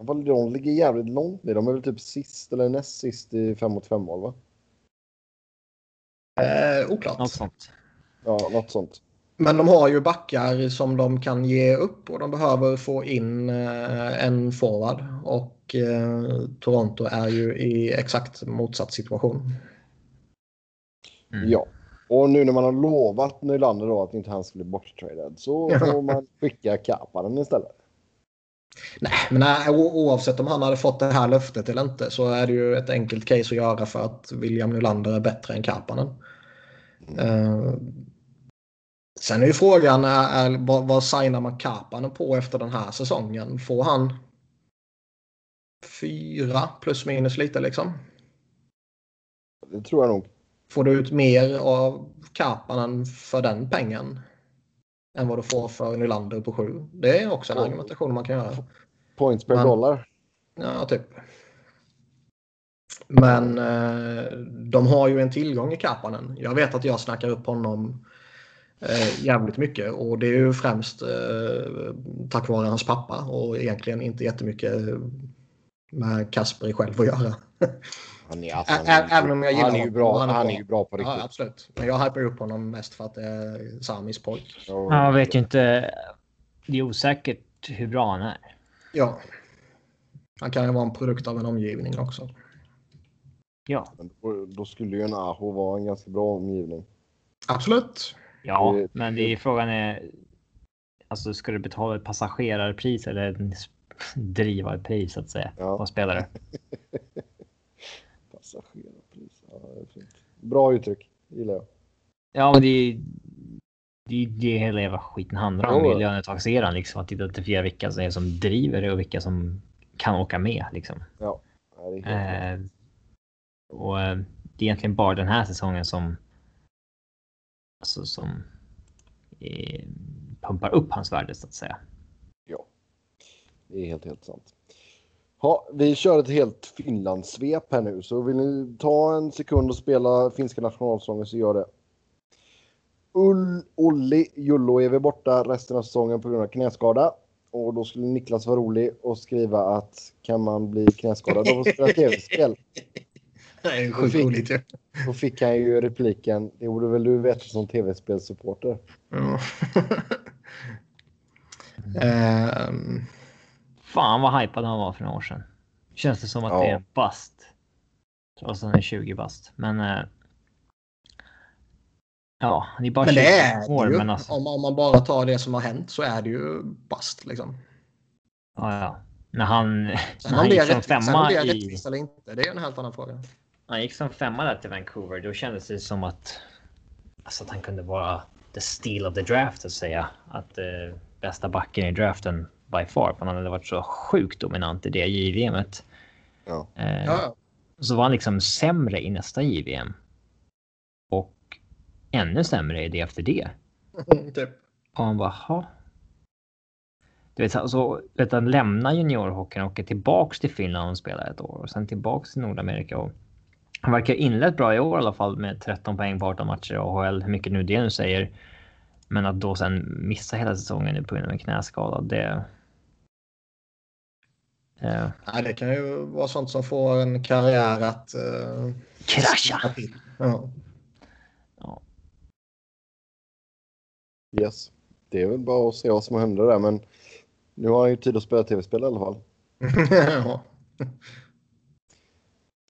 De ligger jävligt långt ner. De är väl typ sist eller näst sist i 5 mot 5 mål va? Eh, oklart. något sånt. Ja, något sånt. Men de har ju backar som de kan ge upp och de behöver få in eh, en forward. Och eh, Toronto är ju i exakt motsatt situation. Mm. Ja. Och nu när man har lovat Nylander då att inte han skulle bli borttradad så får man skicka Kapanen istället. Nej, men nej, o- oavsett om han hade fått det här löftet eller inte så är det ju ett enkelt case att göra för att William Nylander är bättre än Kapanen. Eh, sen är ju frågan är, är, vad, vad signar man Kapanen på efter den här säsongen? Får han fyra plus minus lite liksom? Det tror jag nog. Får du ut mer av Kapanen för den pengen än vad du får för Nylander på sju? Det är också en argumentation man kan göra. Points per Men- dollar. Ja, typ. Men eh, de har ju en tillgång i Kapanen. Jag vet att jag snackar upp honom eh, jävligt mycket och det är ju främst eh, tack vare hans pappa och egentligen inte jättemycket med Kasper själv att göra. Han är, alltså, Ä- ä- även om jag gillar han är ju bra. Han är Han är ju bra på Ja, riktigt. absolut. Men jag hypar upp honom mest för att det är Samis pojk. Ja, Man vet ju inte. Det är osäkert hur bra han är. Ja. Han kan ju vara en produkt av en omgivning också. Ja, men då- Då skulle ju en Aho vara en ganska bra omgivning. Absolut. ja, Det- men det är frågan är. Alltså ska du betala ett passagerarpris eller ett drivarpris så att säga Ja. på spelare? Passagerarpris. Ja, det är fint. Bra uttryck. Gillar jag. Ja, men det är det är det hela jävla skiten handlar om Jo. i lönetaxeran liksom att identifiera vilka som är som driver det och vilka som kan åka med liksom. Ja, det är helt Eh, och eh, det är egentligen bara den här säsongen som. Alltså som. Eh, pumpar upp hans värde så att säga. Ja, det är helt, helt sant. Ja, vi kör ett helt Finlandssvep här nu, så vill ni ta en sekund och spela finska nationalsången så gör det. Ull, Olli Julloevi borta resten av säsongen på grund av knäskada. Och då skulle Niklas vara rolig och skriva att kan man bli knäskadad av att spela tv-spel? Det är ju Då sjukt roligt. Då fick han ju repliken, det borde väl du veta som tv-spelssupporter. Ja. Ehm, Fan vad hypad han var för några år sedan. Känns det som att Ja. det är en bust. Trots att han är 20 bast. Men. Eh, ja, det är bara Men 20 det är år. ju. Men alltså, Om, om man bara tar det som har hänt så är det ju bast liksom. ja, ja. När han, när Sen om han det gick som rättvist, sen om femma det är i... rättvist eller inte, det är en helt annan fråga. Han gick som femma där till Vancouver. Då kändes det som att. Alltså att han kunde vara the steal of the draft att säga. Att eh, bästa backen i draften by far. För han hade varit så sjukt dominant i det JVMet. Ja. Eh, Ja, Så var han liksom sämre i nästa JVM. Och ännu sämre i det efter det. typ. Och han bara, ha. Du vet, alltså, vet, han lämnar juniorhockeyn och åker tillbaks till Finland och spelar ett år och sen tillbaks till Nordamerika. Och han verkar inlett bra i år i alla fall med 13 poäng på 18 matcher i AHL, hur mycket nu det nu säger. Men att då sen missa hela säsongen på grund av en knäskada, det... Eh, Nej, det kan ju vara sånt som får en karriär att... Uh, krascha! Ja. Yes. Det är väl bara att se vad som händer där, men nu har han ju tid att spela tv-spel i alla fall. ja.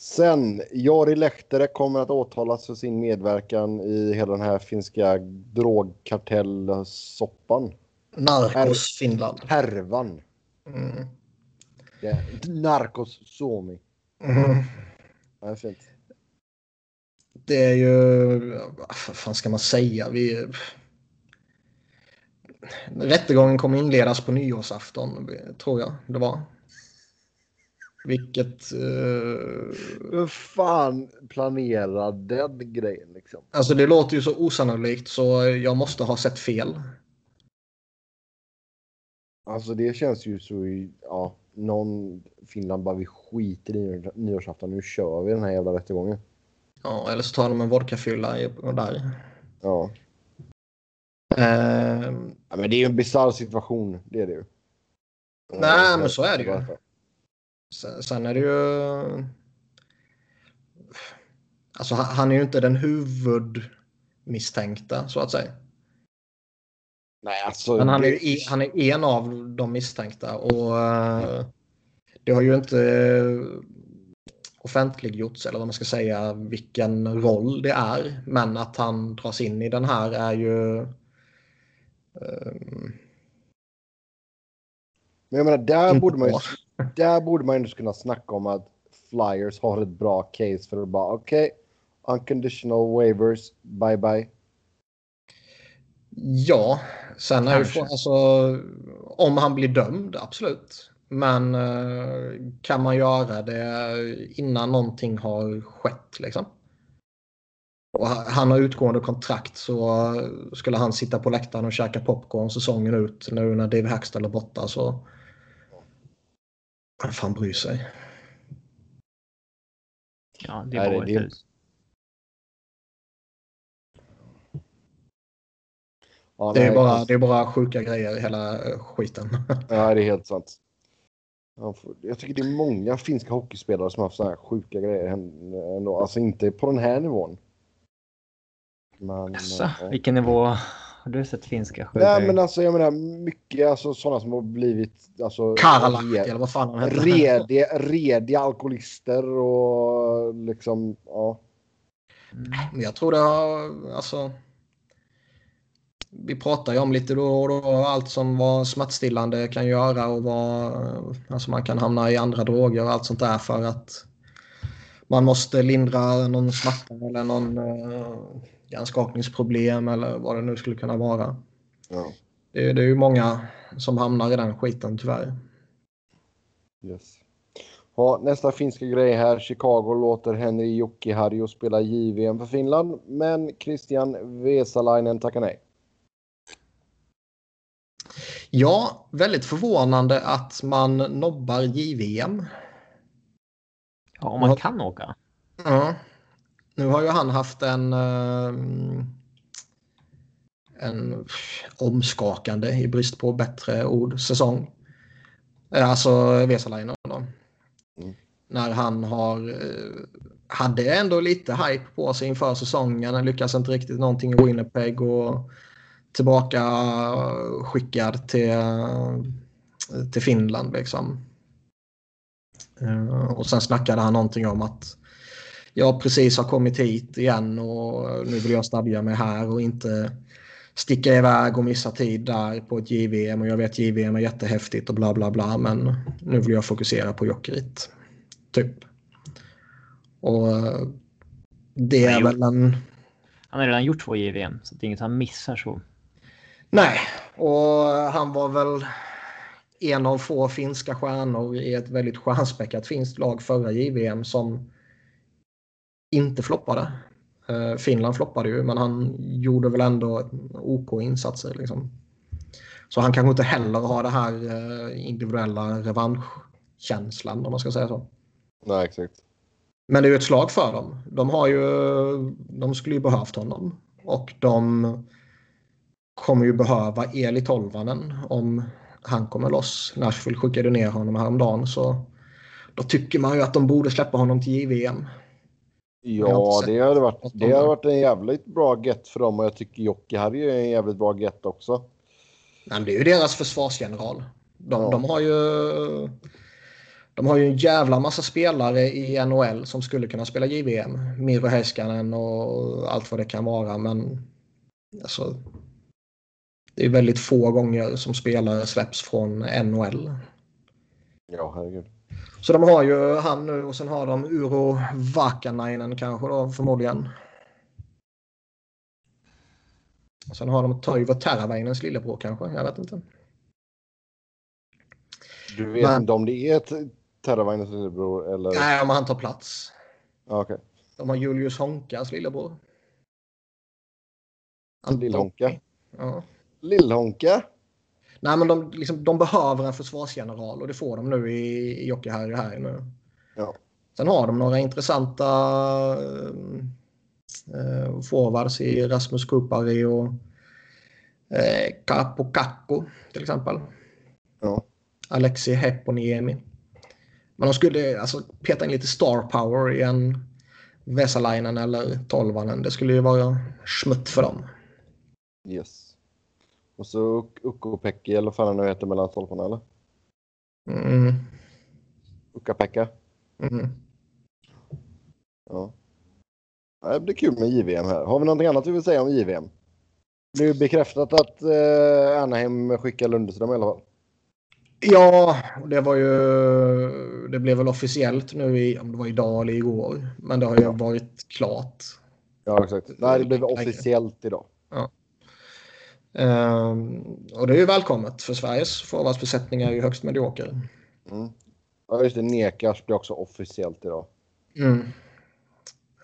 Sen, Jari Lehtere kommer att åtalas för sin medverkan i hela den här finska drogkartellsoppan. Narcos Finland. Härvan. Mm. Ja, Narcos Suomi. Mm. Ja, det är fint. Det är ju... Vad fan ska man säga? Vi... Rättegången kommer inledas på nyårsafton, tror jag det var. Vilket... Uh... Hur fan planerar den grejen liksom? Alltså det låter ju så osannolikt så jag måste ha sett fel. Alltså det känns ju så ja, någon Finland bara vi skiter i nyårsafton, nu kör vi den här jävla rättegången. Ja, eller så tar de en vodkafylla där. Ja. Eh, ja men det är ju en bisarr situation, det är det ju. Nej, men så är det ju. sen, sen är det ju... Alltså han är ju inte den huvudmisstänkta så att säga. Nej, alltså. Men han är, det- han är en av de misstänkta och eh, det har ju inte eh, offentliggjorts eller vad man ska säga vilken roll det är. Men att han dras in i den här är ju... ehm, Men jag menar, där borde man ju, där borde man ju kunna snacka om att Flyers har ett bra case för att bara okej, unconditional waivers, bye bye. Ja, sen är frågan, alltså, om han blir dömd, absolut. Men eh, kan man göra det innan någonting har skett liksom? Och ha- han har utgående kontrakt så skulle han sitta på läktaren och käka popcorn säsongen ut nu när Dave Hackstall är borta så... Vem fan bryr sig? Ja, det Nej, det- var det- ett Ja, Det är, nej, bara, alltså- det är bara sjuka grejer i hela eh, skiten. Ja, det är helt sant. Jag tycker det är många finska hockeyspelare som har haft sådana här sjuka grejer ändå. Alltså inte på den här nivån. Men, Jaså, ja. vilken nivå har du sett finska Nej, sjuka? men alltså jag menar mycket alltså sådana som har blivit alltså Karlahti re- eller vad fan han heter. rediga, rediga alkoholister och liksom ja. Mm. Jag tror det har, alltså. Vi pratar ju om lite då och då allt som vad smärtstillande kan göra och vad alltså man kan hamna i andra droger och allt sånt där för att man måste lindra någon smärta eller någon uh, hjärnskakningsproblem eller vad det nu skulle kunna vara. ja. Det, är- det är ju många som hamnar i den skiten tyvärr. Yes. Ja, nästa finska grej här. Chicago låter Henri Jokiharju spela JVM för Finland, men Christian Vesalainen tackar nej. Ja, väldigt förvånande att man nobbar JVM. Ja, om man kan åka. Ja. Nu har ju han haft en, eh, en omskakande, i brist på bättre ord, säsong. Eh, Alltså Vesalainen då. Mm. När han har, eh, hade ändå lite hype på sig inför säsongen. Han lyckas inte riktigt någonting i Winnipeg och tillbaka skickad till, till Finland liksom. Eh, Och sen snackade han någonting om att jag precis har kommit hit igen och nu vill jag stadga mig här och inte sticka iväg och missa tid där på ett JVM och jag vet JVM är jättehäftigt och bla bla bla men nu vill jag fokusera på Jokerit. Typ. Och det är väl en... Han har redan gjort två JVM så det är inget han missar så. Nej, och han var väl en av få finska stjärnor i ett väldigt stjärnspäckat finskt lag förra JVM som inte floppade. Eh, Finland floppade ju, men han gjorde väl ändå OK insatser. Liksom. Så han kanske inte heller har det här eh, individuella revanschkänslan om man ska säga så. Nej, exakt. Men det är ju ett slag för dem. De, har ju, de skulle ju behövt honom. Och de kommer ju behöva Eli Tolvanen om han kommer loss. Nashville skickade ner honom häromdagen så då tycker man ju att de borde släppa honom till JVM. Ja, det hade varit, det hade varit en jävligt bra get för dem och jag tycker Jocke hade ju en jävligt bra get också. Men det är ju deras försvarsgeneral. De, ja. de, har ju de har ju en jävla massa spelare i NHL som skulle kunna spela JVM. Miro Heiskanen och allt vad det kan vara. Men alltså, det är väldigt få gånger som spelare släpps från NHL. Ja, herregud. Så de har ju han nu och sen har de Uro Vakanainen kanske då förmodligen. Och sen har de Toivo Teravainens lillebror kanske. Jag vet inte. Du vet Men, inte om det är Teravainens lillebror eller? Nej, om han tar plats. Okej. Okay. De har Julius Honkas lillebror. Lill-Honka? Ja. Lill-Honka? Nej, men de, liksom, de behöver en försvarsgeneral och det får de nu i, i Jokiharju här nu. Ja. Sen har de några intressanta eh, forwards i Rasmus Kupari och eh, Capo Kakko till exempel. Ja. Alexi Heponiemi. Men de skulle alltså peta in lite star power i en Vesalainen eller Tolvanen. Det skulle ju vara smutt för dem. Yes. Och så Ukko-Pekki eller vad fan han nu heter mellan stolparna eller? Mm. Ukka-Pekka? Mm. Ja. Det blir kul med JVM här. Har vi någonting annat vi vill säga om JVM? Det är bekräftat att eh, Anaheim skickar Lundström i alla fall. Ja, det var ju. Det blev väl officiellt nu i, om det var idag eller igår. Men det har ju varit klart. Ja, exakt. Nej, det blev officiellt idag. Ja. Um, och det är ju välkommet för Sveriges forwardsbesättning är ju högst medioker. Mm. Ja, just det. Nekas blir också officiellt idag. Mm.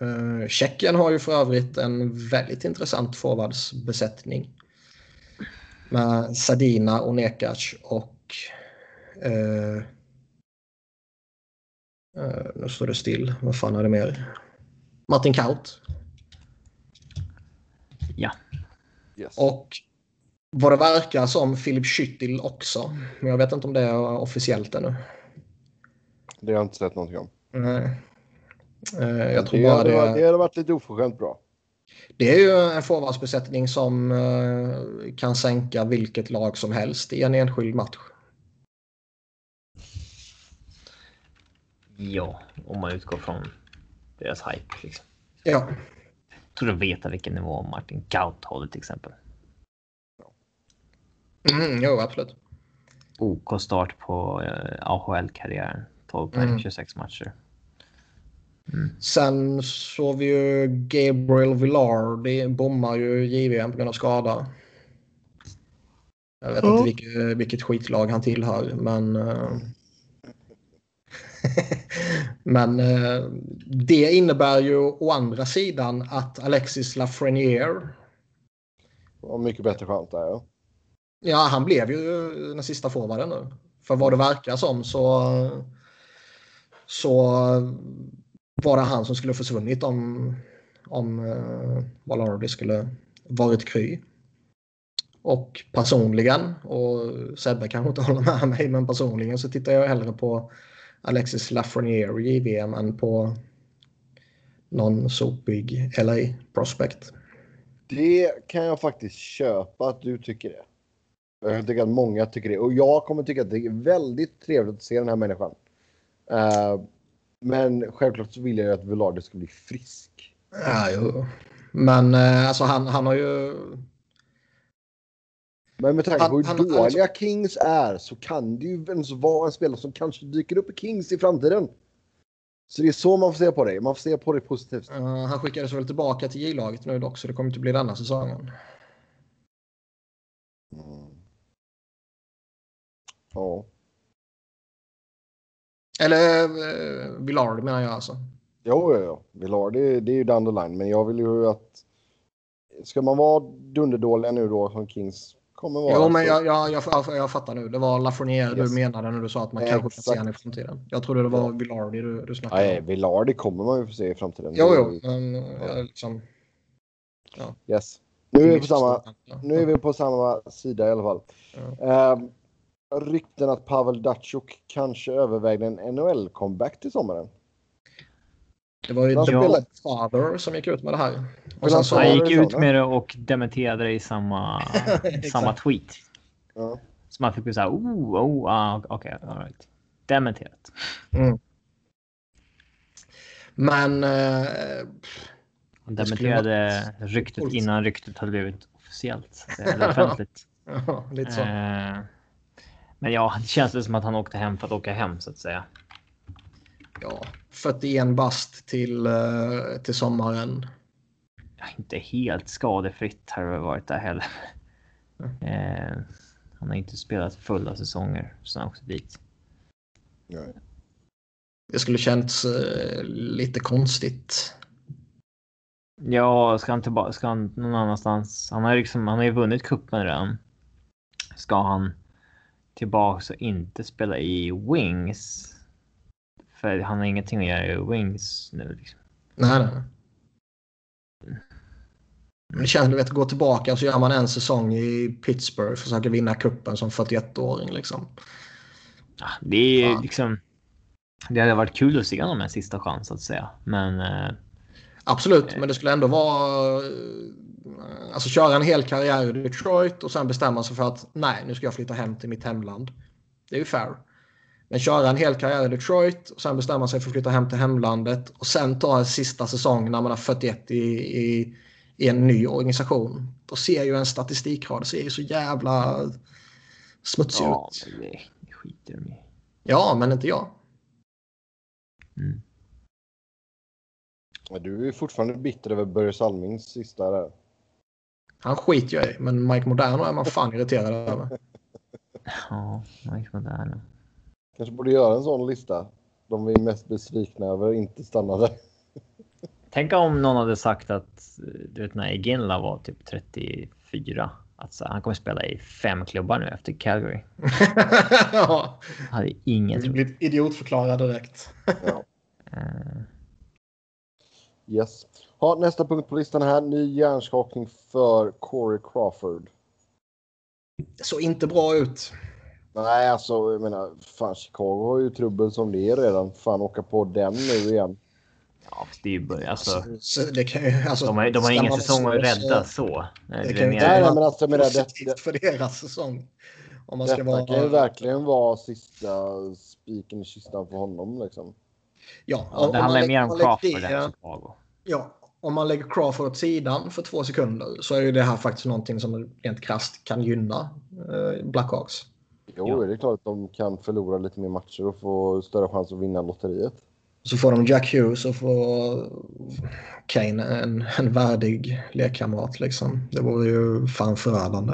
Uh, Tjeckien har ju för övrigt en väldigt intressant forwardsbesättning. Med Sadina och Nekac och... Uh, uh, nu står det still. Vad fan är det mer? Martin Kaut. Ja. Yes. Och vad det verkar som Filip Schüttil också. Men jag vet inte om det är officiellt ännu. Det har jag inte sett någonting om. Nej. Uh, jag tror det, bara hade, det... det hade varit lite oförskämt bra. Det är ju en forwardsbesättning som uh, kan sänka vilket lag som helst i en enskild match. Ja, om man utgår från deras hype. Liksom. Ja. Jag tror du vet vilken nivå Martin Gaut håller till exempel. Mm, jo, absolut. OK start på eh, AHL-karriären. 12 poäng, mm. 26 matcher. Mm. Sen såg vi ju Gabriel Villar. Det bommar ju JVM på grund av skada. Jag vet mm. inte vilket, vilket skitlag han tillhör, men... Uh... men uh, det innebär ju å andra sidan att Alexis Lafreniere... Har mycket bättre chans där, ja. Ja, han blev ju den sista forwarden nu. För vad det verkar som så, så var det han som skulle försvunnit om, om eh, uh, Valardi skulle varit kry. Och personligen, och Sebbe kanske inte håller med mig, men personligen så tittar jag hellre på Alexis Lafreniere i VM än på någon sopig LA Prospect. Det kan jag faktiskt köpa att du tycker det. Jag tycker att många tycker det. Och jag kommer tycka att det är väldigt trevligt att se den här människan. Uh, Men självklart så vill jag ju att Velarde ska bli frisk. Ja, jo. Men eh, alltså han, han har ju... Men med tanke Han- på hur han- han- dåliga Kings är så kan det ju ens vara en spelare som kanske dyker upp i Kings i framtiden. Så det är så man får se på det. Man får se på det positivt. eh, han skickades väl tillbaka till J-laget nu dock så det kommer inte bli denna säsongen. Ja. Eller eh, Villard menar jag alltså. Jo, jo, jo. Velarde, det är ju down the line. Men jag vill ju att... Ska man vara dunderdåliga nu då som Kings kommer vara? Jo, men jag, jag, jag, jag fattar nu. Det var Lafreniere Yes. du menade när du sa att man kanske kan se honom i framtiden. Jag trodde det var Villardi du, du snackade Nej, om. Velarde kommer man ju få se i framtiden. Jo, jo, men jag liksom... Yes. Nu är vi på samma... Nu är vi på samma sida i alla fall. Ehm, rykten att Pavel Datsjuk kanske övervägde en NHL-comeback till sommaren. Det var ju The Bullet Father som gick ut med det här. Och sen han så, Han det gick ut med det och dementerade det i samma, samma tweet. Ja. Så man fick bli så här, oh, oh, ah, okej, all right. Dementerat. men eh, Han dementerade ryktet innan ryktet hade blivit officiellt. Eller offentligt. ja, lite så. Eh, Men ja, det känns väl som att han åkte hem för att åka hem så att säga. Ja, 41 bast till, eh, till sommaren. Ja, inte helt skadefritt har det varit där heller. Eh, han har inte spelat fulla säsonger så han åkte dit. Nej. Det skulle känts eh, lite konstigt. Ja, ska han tillbaka? Ska han någon annanstans? Han har ju liksom, han har ju vunnit cupen redan. Ska han tillbaka och inte spela i Wings? För han har ingenting att göra i Wings nu. Liksom. Nej, nej. Men det känns, du vet, gå tillbaka och så gör man en säsong i Pittsburgh. Försöker vinna kuppen som 41-åring liksom. Ja, det är ju Fan. liksom. Det hade varit kul att se honom en sista chans så att säga, men eh, Absolut, men det skulle ändå vara... Alltså köra en hel karriär i Detroit och sen bestämma sig för att nej, nu ska jag flytta hem till mitt hemland. Det är ju fair. Men köra en hel karriär i Detroit och sen bestämma sig för att flytta hem till hemlandet och sen ta en sista säsong när man är 41 i, i, i en ny organisation. Då ser ju en statistikrad, det ser ju så jävla smutsig ja, ut. det, det skiter de i. Ja, men inte jag. Mm. Ja, Du är fortfarande bitter över Börje Salmings sista där. Han skiter jag i, men Mike Moderno är man fan irriterad över. Ja, Mike Moderno. Kanske borde göra en sån lista. De vi är mest besvikna över inte stannade. Tänk om någon hade sagt att du vet när Iginla var typ 34. Att så, han kommer spela i fem klubbar nu efter Calgary. ja, Hade ingen du trott. blir idiotförklarad direkt. Eh, Yes. Ha, nästa punkt på listan här. Ny hjärnskakning för Corey Crawford. Det såg inte bra ut. Nej, alltså jag menar, fan Chicago har ju trubbel som det är redan. Fan åka på den nu igen. ja, det är ju. Alltså, Så det kan, ju- alltså, de har, de har ingen säsong att rädda så- så. Det Det kan ju inte vara alltså, menar, det- för deras säsong. Om man ska Detta vara... kan ju verkligen vara sista spiken i kistan för honom liksom. Ja, Ja, det handlar mer om Crawford än Chicago. Ja, om man lägger Crawford åt sidan för två sekunder så är ju det här faktiskt någonting som rent krasst kan gynna eh, Blackhawks. Jo, Ja. det är klart att de kan förlora lite mer matcher och få större chans att vinna lotteriet. Så får de Jack Hughes och får Kane en, en värdig lekkamrat. Liksom. Det vore ju fan förödande.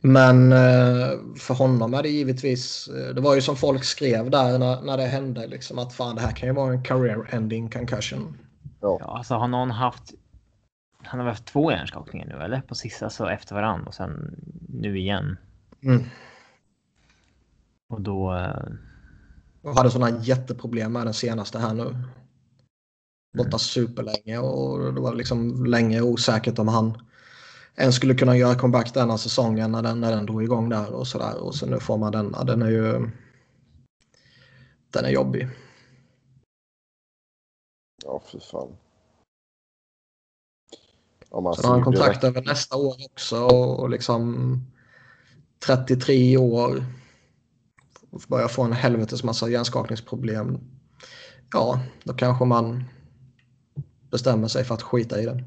Men eh, för honom är det givetvis, eh, det var ju som folk skrev där när, när det hände, liksom, att fan det här kan ju vara en career ending concussion. Ja, alltså har någon haft. Han har haft två hjärnskakningar nu eller? På sista så efter varandra och sen nu igen. Mm. Och då. eh, Och hade sådana jätteproblem med den senaste här nu. Borta superlänge och det var liksom länge osäkert om han ens skulle kunna göra comeback denna säsongen när den, när den drog igång där och sådär. Och så nu får man denna. Den är ju... Den är jobbig. Ja, fy fan. Om man Sen har han kontrakt över nästa år också och, liksom 33 år. börjar få en helvetes massa hjärnskakningsproblem. Ja, då kanske man bestämmer sig för att skita i den.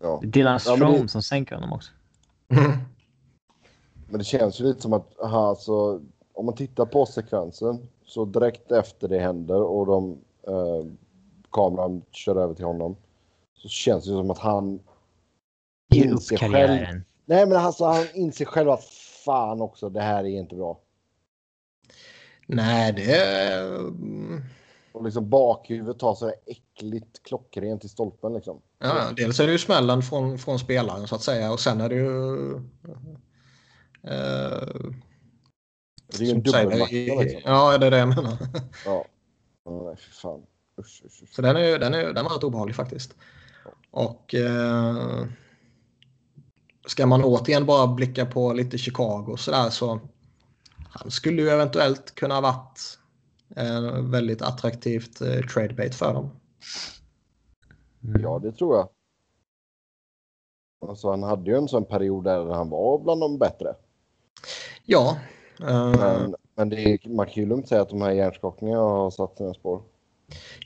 Ja. Det är Dylan Ja, det- som sänker honom också. Men det känns ju lite som att aha, alltså, om man tittar på sekvensen så direkt efter det händer och de eh, kameran kör över till honom så känns det som att han inser själv. karriären. Nej, men alltså, han inser själv att fan också, det här är inte bra. Nej, det Och liksom bakhuvudet tar så här äckligt klockrent i stolpen liksom. Ja, dels är det ju smällen från, från spelaren så att säga och sen är det ju... Eh, Det är ju en dubbelmacka liksom. Ja, det är det jag menar. Ja. nej, fy fan. Usch, usch, usch. Så den är den är, den är rätt obehaglig faktiskt. Och eh, ska man återigen bara blicka på lite Chicago sådär så han skulle ju eventuellt kunna ha varit eh, väldigt attraktivt eh, trade bait för dem. Mm. Ja, det tror jag. Alltså, han hade ju en sån period där han var bland de bättre. Ja. Eh, Men, men det är, man kan ju lugnt säga att de här hjärnskakningarna har satt sina spår.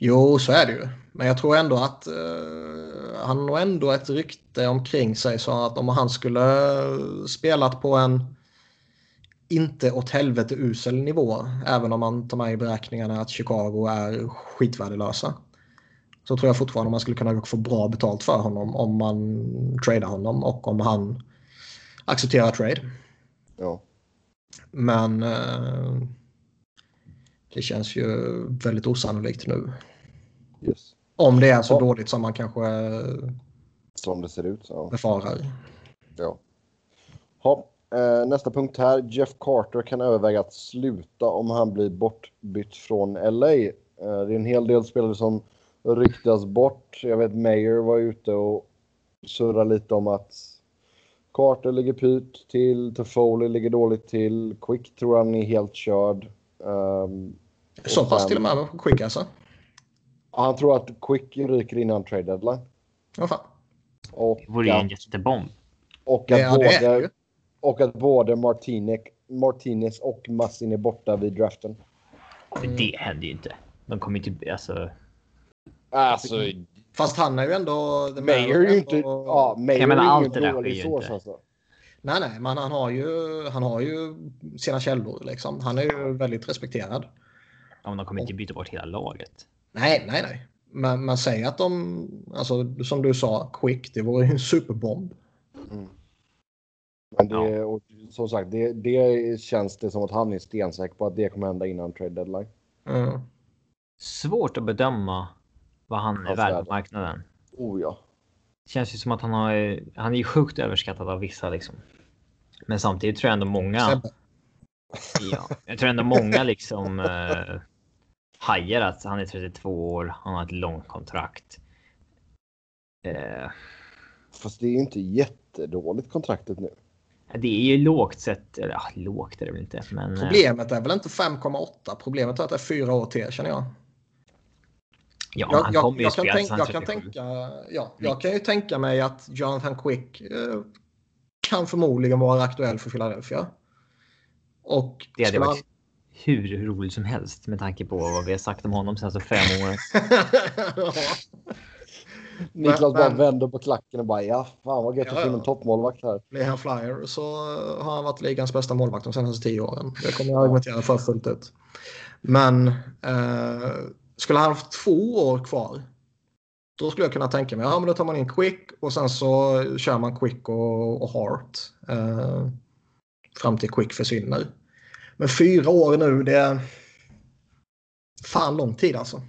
Jo, så är det ju. Men jag tror ändå att eh, han har ändå ett rykte omkring sig så att om han skulle spelat på en inte åt helvete usel nivå, även om man tar med i beräkningarna att Chicago är skitvärdelösa. Så tror jag fortfarande man skulle kunna få bra betalt för honom om man tradar honom och om han accepterar trade. Ja. Men eh, det känns ju väldigt osannolikt nu. Yes. Om det är så Ja. dåligt som man kanske eh, Som det ser ut. Så. befarar. Ja. Ha, eh, nästa punkt här. Jeff Carter kan överväga att sluta om han blir bortbytt från LA. Eh, det är en hel del spelare som ryktas bort. Jag vet Mayer var ute och surrade lite om att Carter ligger pyrt till, Toffoli ligger dåligt till, Quick tror han är helt körd. Ehm, Så Och pass sen- till och med quick alltså. han tror att Quick ryker innan trade deadline. Ja, fan. Och Det vore ju en jättebomb. och att ja, både ju. Och att både Martinez, Martinez och Massin är borta vid draften. Men det händer ju inte. De kommer ju inte... Alltså, Alltså, Fast han är ju ändå... Mayer är ju inte... Ja, Mayer menar, är ju allt det dålig sås inte. alltså. Nej, nej, men han har ju, han har ju sina källor liksom. Han är ju väldigt respekterad. Om de kommer inte byta bort hela laget. Nej, nej, nej. Men man säger att de, alltså som du sa, quick, det vore ju en superbomb. Men det, Ja. och, som sagt, det, det känns det som att han är stensäker på att det kommer hända innan trade deadline. Mm. Svårt att bedöma vad han är värd på marknaden. Oh ja. Känns ju som att han har... Han är ju sjukt överskattad av vissa liksom. Men samtidigt tror jag ändå många... Ja, jag tror ändå många liksom eh, hajar att han är 32 år, han har ett långt kontrakt. Eh, Fast det är ju inte jättedåligt kontraktet nu. det är ju lågt sett, eller ja, lågt är det väl inte, men eh, Problemet är väl inte 5,8. Problemet är att det är fyra år till känner jag. ja, Jag, han jag, jag, kan, spela tänk, tills han jag, kan 37. tänka, ja, jag kan ju tänka mig att Jonathan Quick eh, kan förmodligen vara aktuell för Philadelphia. Och Det hade varit hur roligt som helst med tanke på vad vi har sagt om honom senaste fem åren. Ja. Niklas bara vänder på klacken och bara ja, fan vad gött att Ja, få in en toppmålvakt här. Blir han flyer så har han varit ligans bästa målvakt de senaste tio åren. Det kommer jag argumentera för fullt ut. Men eh, skulle han haft två år kvar då skulle jag kunna tänka mig, ja men då tar man in Quick och sen så kör man Quick och, och Hart. Eh, fram till Quick försvinner. Men fyra år nu, det är fan lång tid alltså.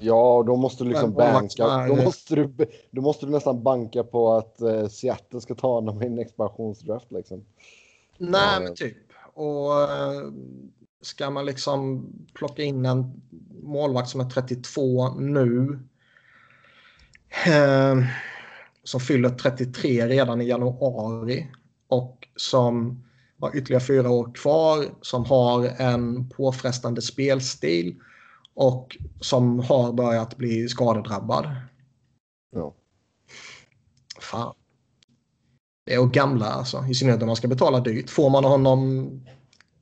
Ja, då måste du liksom Men banka. Då måste du, då måste du nästan banka på att eh, Seattle ska ta honom i en expansionsdraft liksom. Nej, Ja, men typ. Och eh, ska man liksom plocka in en målvakt som är 32 nu. Eh, som fyller 33 redan i januari. Och som har ytterligare fyra år kvar. Som har en påfrestande spelstil. Och som har börjat bli skadedrabbad. Ja. Fan. Det är och gamla alltså. I synnerhet om man ska betala dyrt. Får man honom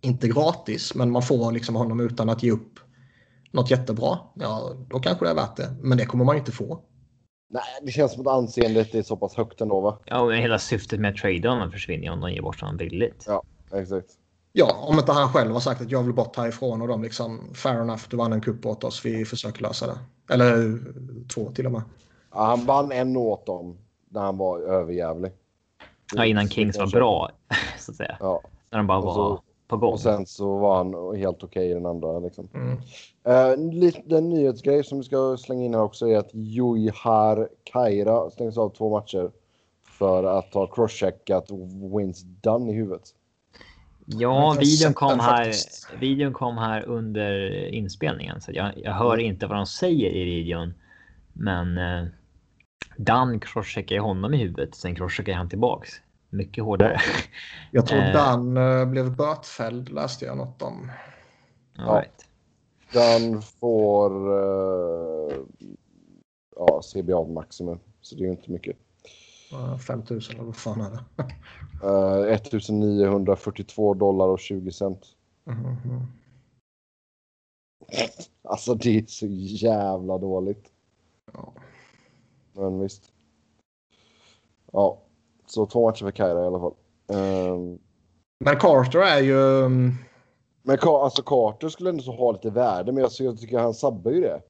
inte gratis, men man får liksom honom utan att ge upp något jättebra. Ja, då kanske det är värt det. Men det kommer man inte få. Nej, det känns som att anseendet är så pass högt ändå va? Ja, men hela syftet med att trada honom försvinner ju om de ger bort honom billigt. Ja, exakt. Ja, om inte han själv har sagt att jag vill bort härifrån och de liksom fair enough, du vann en kupp åt oss, vi försöker lösa det. Eller två till och med. Ja, han vann en åt dem när han var överjävlig. Ja, innan Kings var bra, så att säga. Ja, När de bara Och var så- på gång. och sen så var han helt okej i den andra. Liksom. Mm. Uh, lite nyhetsgrej som vi ska slänga in här också är att Juihar Kaira stängs av två matcher för att ha crosscheckat Wins Dunn i huvudet. Ja, videon kom, här, videon kom här under inspelningen. Så jag, jag hör inte vad de säger i videon. Men eh, Dan crosscheckar honom i huvudet. Sen crosscheckar han tillbaks. Mycket hårdare. Jag tror Eh. Dan eh, blev bötfälld, läste jag något om. All right. Den får uh, ja, CBA maximum, så det är ju inte mycket. Eh, 5000 eller vad fan är det? Uh, 1942 dollar och 20 cent. Mhm. Alltså det är så jävla dåligt. Ja. Men visst. Ja, så två matcher för Kaira i alla fall. Ehm, Men Carter är ju... mm, men Ka- alltså Carter skulle ändå så ha lite värde, men jag, jag tycker han sabbar ju det.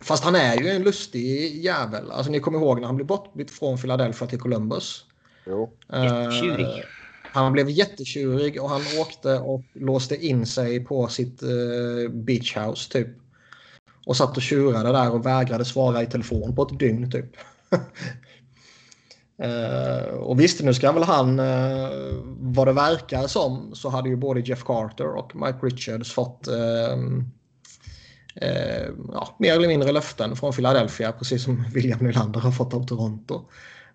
Fast han är ju en lustig jävel. Alltså ni kommer ihåg när han blev bortbytt från Philadelphia till Columbus. Jo. Jättetjurig. Eh, han blev jättetjurig och han åkte och låste in sig på sitt eh, beach house typ. Och satt och tjurade där och vägrade svara i telefon på ett dygn typ. Eh, och visst, nu ska väl han, eh, vad det verkar som, så hade ju både Jeff Carter och Mike Richards fått eh, ja, mer eller mindre löften från Philadelphia, precis som William Nylander har fått av Toronto.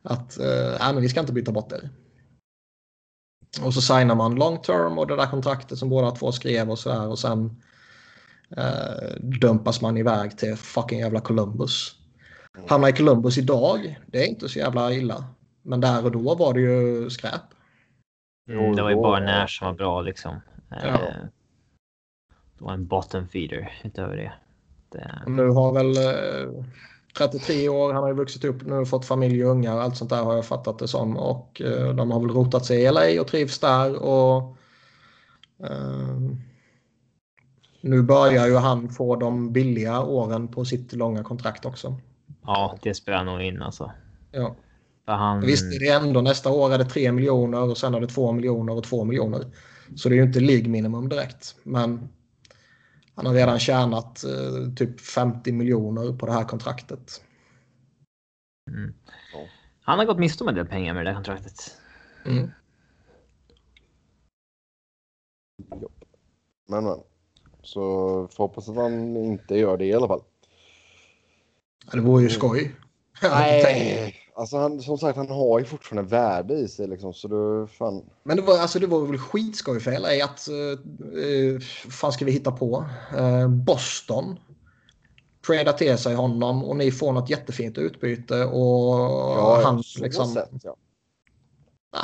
Att eh, men vi ska inte byta bort er. Och så signar man long term och det där kontraktet som båda två skrev och sådär och sen dumpas man iväg till fucking jävla Columbus. Hamna i Columbus idag, det är inte så jävla illa. Men där och då var det ju skräp. Mm, det var ju bara Nash som var bra liksom. Ja. Eh, Det var en bottom feeder utöver det. det Nu har väl eh, 33 år, han har ju vuxit upp nu, fått familj och ungar, allt sånt där har jag fattat det som. Och eh, de har väl rotat sig i LA och trivs där. Och, eh, nu börjar ju han få de billiga åren på sitt långa kontrakt också. ja, det spelar nog in alltså. Ja. För han, Visst är det ändå nästa år är det 3 miljoner och sen är det 2 miljoner och 2 miljoner. Så det är ju inte League minimum direkt. Men han har redan tjänat eh, typ 50 miljoner på det här kontraktet. mm. Han har gått miste om en del pengar med det där kontraktet. Mm. Men men. Så får hoppas att han inte gör det i alla fall. Det vore ju skoj. Nej, alltså han, som sagt han har ju fortfarande värde i sig liksom så då fan. Men det var, alltså, det var väl skitskoj för LA att... Uh, fan ska vi hitta på? Eh, Boston tradar till sig honom och ni får något jättefint utbyte och han så liksom... Sätt, ja.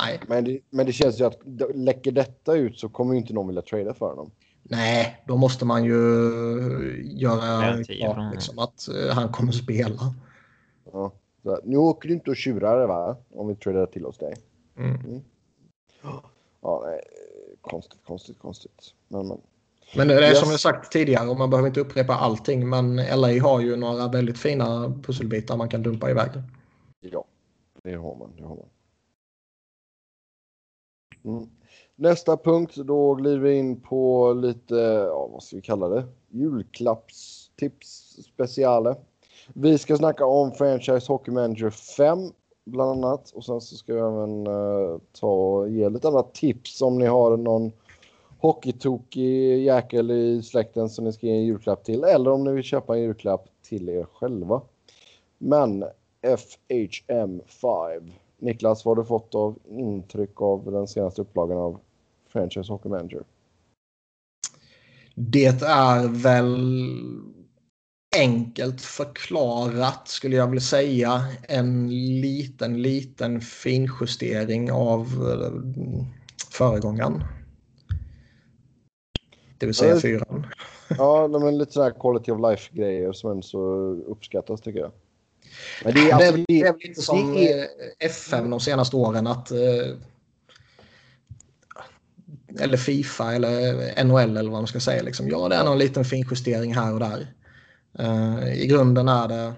Nej, men, det, men det känns ju att läcker detta ut så kommer ju inte någon vilja trada för honom. nej, då måste man ju göra klart liksom, att eh, han kommer spela. Ja. Så, nu åker du inte och tjurar va? Om vi tradar till oss dig. Mm. Ja, nej, konstigt, konstigt, konstigt. Men, men. Men det är Yes. som jag sagt tidigare och man behöver inte upprepa allting. Men LA har ju några väldigt fina pusselbitar man kan dumpa iväg. Ja, det har man. Det har man. Mm. Nästa punkt, då glider vi in på lite, ja, vad ska vi kalla det? Julklappstips speciale. Vi ska snacka om Franchise Hockey Manager 5 bland annat och sen så ska vi även uh, ta och ge lite andra tips om ni har någon hockeytokig jäkel i släkten som ni ska ge en julklapp till eller om ni vill köpa en julklapp till er själva. Men FHM5. Niklas, vad har du fått av intryck av den senaste upplagan av Franchise Hockey Manager? Det är väl enkelt förklarat skulle jag vilja säga en liten, liten finjustering av eh, föregångaren. Det vill säga Ja, fyran. Ja, men lite sådana här quality of life-grejer som ändå så uppskattas tycker jag. Men det är, Det alltså, väl- det är väl det som är- eh, F5 de senaste åren att eh, eller Fifa eller NHL eller vad man ska säga. Liksom. Ja, det är någon liten finjustering här och där. Eh, I grunden är det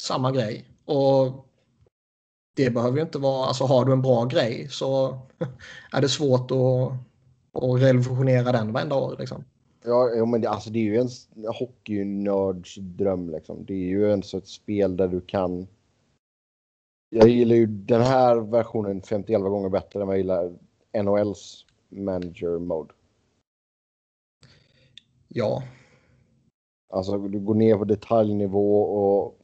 samma grej. Och det behöver ju inte vara, alltså har du en bra grej så är det svårt att, att revolutionera den varenda år. Liksom. Ja, men det, alltså, det är ju en hockeynörds dröm. Liksom. Det är ju en sorts spel där du kan... Jag gillar ju den här versionen 51 gånger bättre än vad jag gillar NHLs manager mode. Ja, Alltså du går ner på detaljnivå och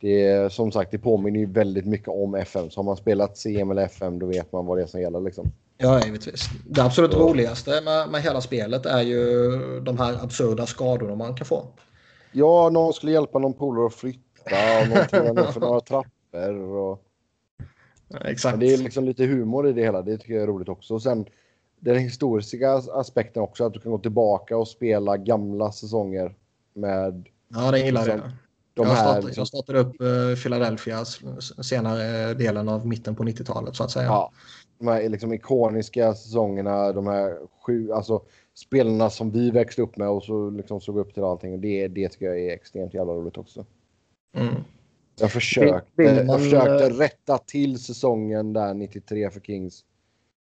det är som sagt det påminner ju väldigt mycket om FM. Så har man spelat CM eller FM då vet man vad det är som gäller liksom. Ja, givetvis. Det absolut Ja. roligaste med, med hela spelet är ju de här absurda skadorna man kan få. Ja, någon skulle hjälpa någon polare att flytta och någon trillade för några trappor. Och... Exakt. Men det är liksom lite humor i det hela. Det tycker jag är roligt också. Och sen den historiska aspekten också. Att du kan gå tillbaka och spela gamla säsonger med Ja, det gillar jag. liksom, de jag, här. startade, jag startade upp uh, Philadelphia senare delen av mitten på 90-talet så att säga. Ja, de här liksom ikoniska säsongerna. De här sju, alltså spelarna som vi växte upp med och så liksom såg upp till allting. Det, det tycker jag är extremt jävla roligt också. Mm. Jag försökte, man, jag försökte eh, rätta till säsongen där 93 för Kings.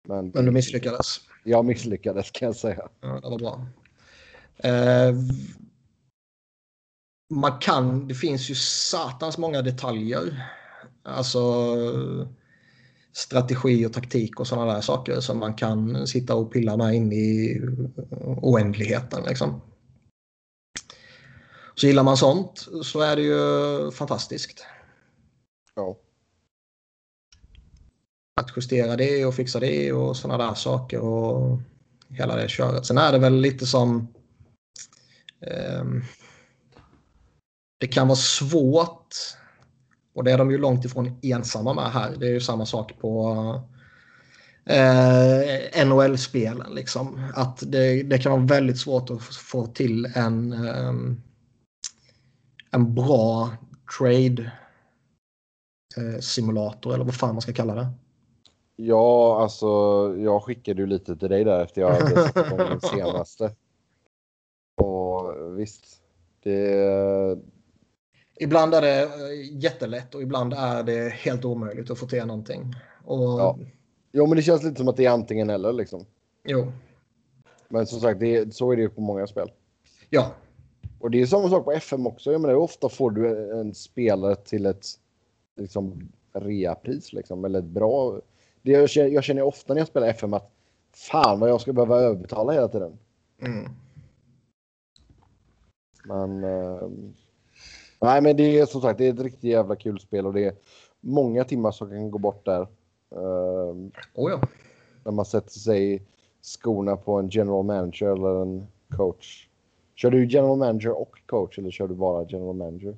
Men, Men du misslyckades. Jag misslyckades kan jag säga. Ja, det var bra. Eh, man kan, det finns ju satans många detaljer. Alltså strategi och taktik och sådana där saker som man kan sitta och pilla med in i oändligheten. Liksom. Så gillar man sånt så är det ju fantastiskt. Ja. Att justera det och fixa det och sådana där saker och hela det köret. Sen är det väl lite som eh, det kan vara svårt och det är de ju långt ifrån ensamma med här. Det är ju samma sak på eh, NHL-spelen. Liksom. Att det, det kan vara väldigt svårt att få till en, eh, en bra trade-simulator. Eh, eller vad fan man ska kalla det. Ja, alltså jag skickade ju lite till dig där efter jag hade igång den senaste. Och visst, det... Ibland är det eh, jättelätt och ibland är det helt omöjligt att få till någonting. Och, Ja. Jo, men det känns lite som att det är antingen eller liksom. Jo, Men som sagt, det så är det ju på många spel. ja. Och det är samma sak på FM också. Jag menar, ofta får du en spelare till ett liksom, reapris liksom, eller ett bra... Det jag, känner, jag känner ofta när jag spelar FM att fan vad jag ska behöva överbetala hela tiden. Mm. Men... ehm, nej, men det är som sagt, det är ett riktigt jävla kul spel och det är många timmar som kan gå bort där. Ehm, Oh, ja. när man sätter sig skorna på en general manager eller en coach. Kör du general manager och coach eller kör du bara general manager?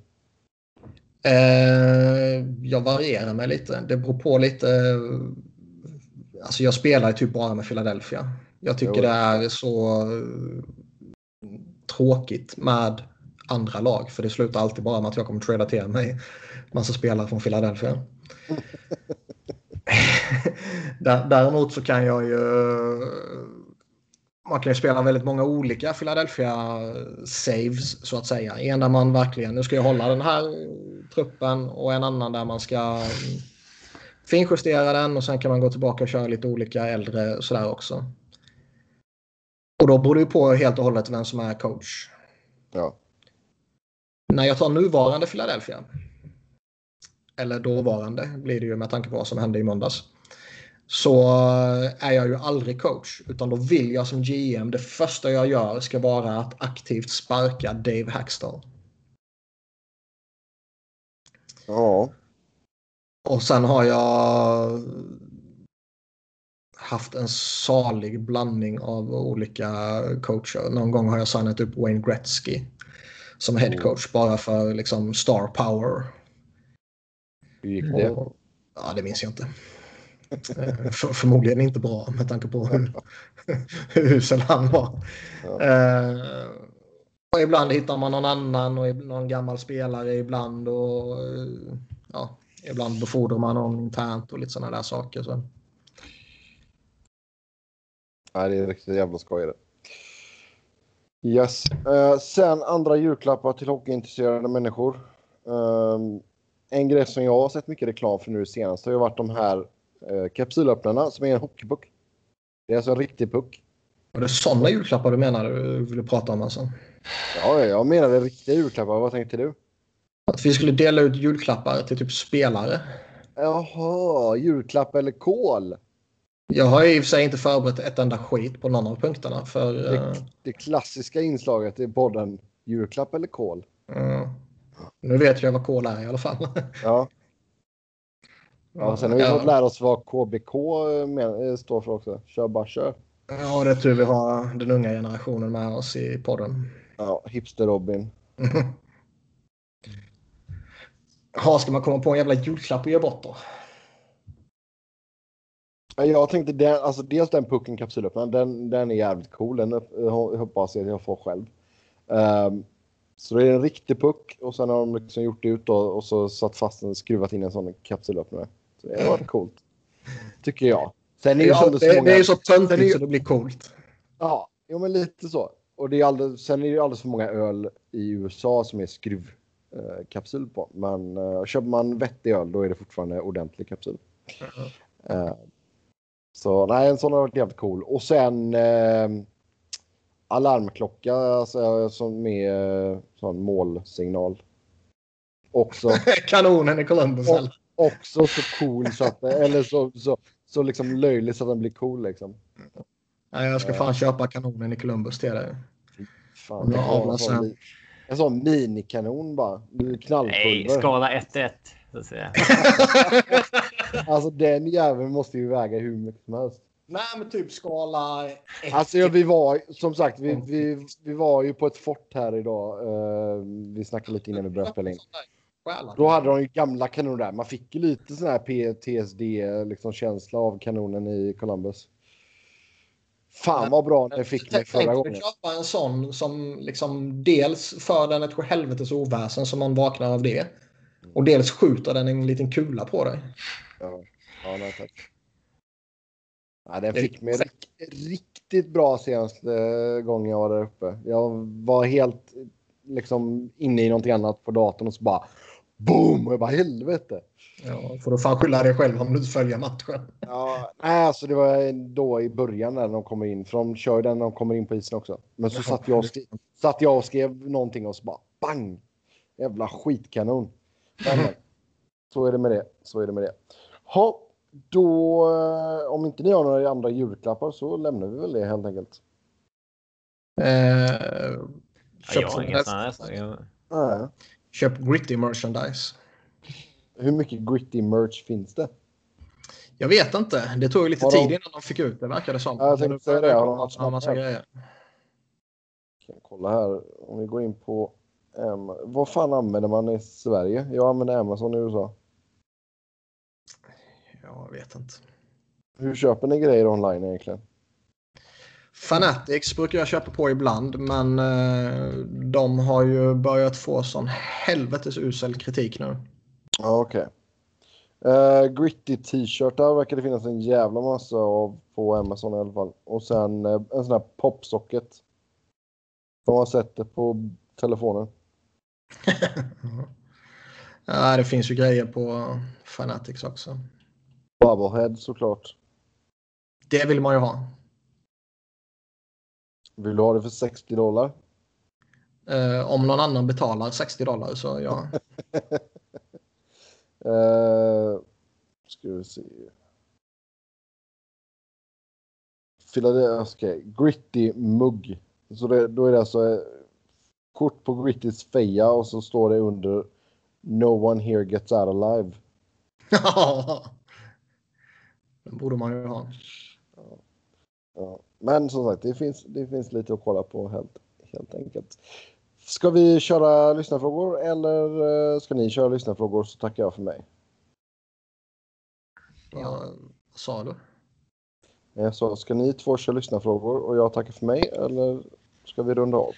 Eh, jag varierar mig lite. Det beror på lite. Eh, Alltså jag spelar typ bara med Philadelphia. Jag tycker Jo. det är så eh, tråkigt med andra lag. För det slutar alltid bara med att jag kommer trada till mig massa spelare från Philadelphia. Dä- Däremot så kan jag ju... Man kan ju spela väldigt många olika Philadelphia saves så att säga. En där man verkligen, nu ska jag hålla den här truppen och en annan där man ska mm, finjustera den och sen kan man gå tillbaka och köra lite olika äldre sådär också. Och då beror det ju på helt och hållet vem som är coach. Ja. När jag tar nuvarande Philadelphia, eller dåvarande blir det ju med tanke på vad som hände i måndags, så är jag ju aldrig coach. Utan då vill jag som GM, det första jag gör ska vara att aktivt sparka Dave Hackstall. Ja. Och sen har jag haft en salig blandning av olika coacher. Någon gång har jag signat upp Wayne Gretzky som head coach bara för liksom star power. Hur gick det? Och, ja, det minns jag inte. Eh, För, förmodligen inte bra med tanke på hur, hur usel han var. Ja. Eh, och ibland hittar man någon annan och någon gammal spelare ibland. Och, ja, ibland befordrar man någon internt och lite sådana där saker. Så. Nej, det är riktigt jävla skoj det. Yes. Eh, sen andra julklappar till hockeyintresserade människor. Ehm, en grej som jag har sett mycket reklam för nu senast har ju varit de här uh, kapsylöppnarna som är en hockeypuck. Det är alltså en riktig puck. Och det sådana julklappar du menar du ville prata om alltså? Ja, jag menade riktiga julklappar. Vad tänkte du? Att vi skulle dela ut julklappar till typ spelare. Jaha, julklapp eller kol? Jag har i och för sig inte förberett ett enda skit på någon av punkterna. För, Det, eh, det klassiska inslaget i podden julklapp eller kol. eh, nu vet jag vad kol är i alla fall. Ja, ja sen har vi fått lära oss vad KBK men, eh, står för också. Kör bara kör. Ja, det är tur vi har den unga generationen med oss i podden. Ja, hipster-Robin. Ja, ska man komma på en jävla julklapp och ge bort då? Ja, Jag tänkte den, alltså dels den pucken kapsylöppnaren, den, den är jävligt cool. Den hoppas jag att jag får själv. Ehm, så det är en riktig puck och sen har de liksom gjort det ut då, och så satt fast den skruvat in en sån kapsylöppnare. Så det varit coolt. Tycker jag. Sen Det är är, ju det, många... det är ju så är töntigt ju- så det blir coolt. Ja, jo, men lite så. Och det är alldeles, sen är det ju alldeles för många öl i USA som är skruvkapsyl på. Men uh, köper man vettig öl då är det fortfarande ordentlig kapsyl. Eh, så nej, en sån har varit jävligt cool. Och sen eh, alarmklocka alltså, som är eh, sån målsignal. Också, Kanonen i Columbus. Och- också så cool så att, eller så, så, så liksom löjlig så att den blir cool liksom. Nej, jag ska fan köpa kanonen i Columbus till dig. Fan, ha en, sån, minikanon bara. Du är Nej, knallpulver. skala 1-1. Så att säga. Alltså den jäveln måste ju väga hur mycket som helst. Nej, men typ skala 1 Alltså ja, vi var som sagt, vi, vi, vi var ju på ett fort här idag. Eh, vi snackade lite innan vi började spela in. Då hade de ju gamla kanoner där. Man fick ju lite sån här PTSD liksom känsla av kanonen i Columbus. Fan vad bra den fick mig förra gången. köpa en sån som liksom dels för den ett helvetes oväsen som man vaknar av det. Och dels skjuter den en liten kula på dig. Ja, ja nej, tack. Ja, den fick mig rik- riktigt bra senaste gången jag var där uppe. Jag var helt liksom inne i någonting annat på datorn och så bara boom! Och jag bara helvete. Ja, får du fan skylla dig själv om du inte följer matchen. Ja, nej, alltså det var då i början när de kommer in. För de kör den när de kommer in på isen också. Men så satt jag, och skrev, satt jag och skrev någonting och så bara bang! Jävla skitkanon. Men, så är det med det. Så är det med det. Ha, då, eh, om inte ni har några andra julklappar så lämnar vi väl det helt enkelt. Eh, Ja, köp, jag har där saker. Nej. köp gritty merchandise. Hur mycket gritty merch finns det? Jag vet inte. Det tog lite de- tid innan de fick ut det verkar det som. Ja, jag tänkte säga det. Har de- en massa grejer. Kan kolla här. Om vi går in på... Um, vad fan använder man i Sverige? Jag använder Amazon i USA. Jag vet inte. Hur köper ni grejer online egentligen? Fanatics brukar jag köpa på ibland men eh, de har ju börjat få sån helvetes usel kritik nu. Ja, okej. Eh, gritty t-shirtar verkar det finnas en jävla massa av på Amazon i alla fall. Och sen eh, en sån här popsocket. De har sett det på telefonen. ja, det finns ju grejer på Fanatics också. Bubblehead såklart. Det vill man ju ha. Vill du ha det för 60 dollar? Eh, om någon annan betalar 60 dollar så ja. Eh, ska vi se. Philadelphia, okej. Gritty mugg. Så det, då är det alltså eh, kort på Grittys feja och så står det under No one here gets out alive. Den borde man ju ha. Ja. Men som sagt, det finns, det finns lite att kolla på helt, helt enkelt. Ska vi köra lyssnarfrågor eller eh, ska ni köra lyssnarfrågor så tackar jag för mig. Ja. Vad sa du? Jag sa, ska ni två köra lyssnarfrågor och jag tackar för mig eller ska vi runda av?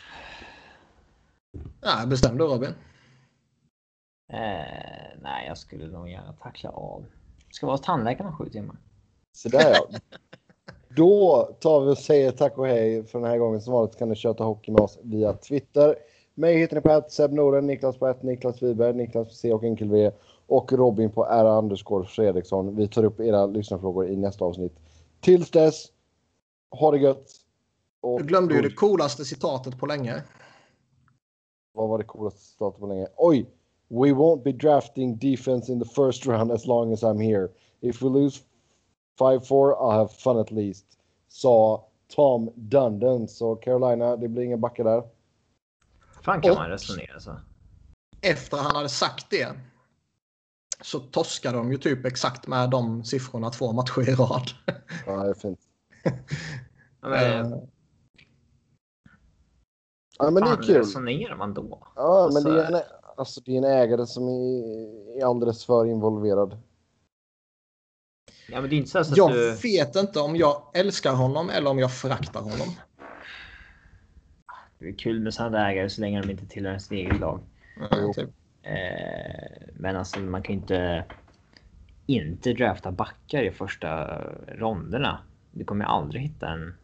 Nej, bestäm du Robin. Eh, nej, jag skulle nog gärna tackla av. Ska vara hos tandläkaren om sju timmar. Så där ja. Då tar vi och säger tack och hej för den här gången. Som vanligt kan ni köta hockey med oss via Twitter. Mig hittar ni på att Seb Norden, Niklas på att Niklas Wiberg, Niklas C och enkel V och Robin på R underscore Fredriksson. Vi tar upp era lyssnarfrågor i nästa avsnitt. Tills dess, ha det gött. Och Du glömde ju det coolaste citatet på länge. Vad var det coolaste citatet på länge? Oj! We won't be drafting defense in the first round as long as I'm here. If we lose 5-4 I'll have fun at least. Sa Tom Dundon. Så Carolina, det blir inga backar där. Fan kan Och- man resonera så? Efter han hade sagt det så torskade de ju typ exakt med de siffrorna två matcher i rad. Ja, det är fint. Ja, men, Eh, Ja, men det är kul. resonerar man då? Ja, men Så- det är, en, alltså, det är en ägare som är, är alldeles för involverad. Ja, men det är inte så, så att jag du... vet inte om jag älskar honom eller om jag föraktar honom. Det är kul med sådana ägare så länge de inte tillhör ens eget lag. Eh, typ. Eh, men alltså man kan ju inte inte drafta backar i första ronderna. Du kommer ju aldrig hitta en.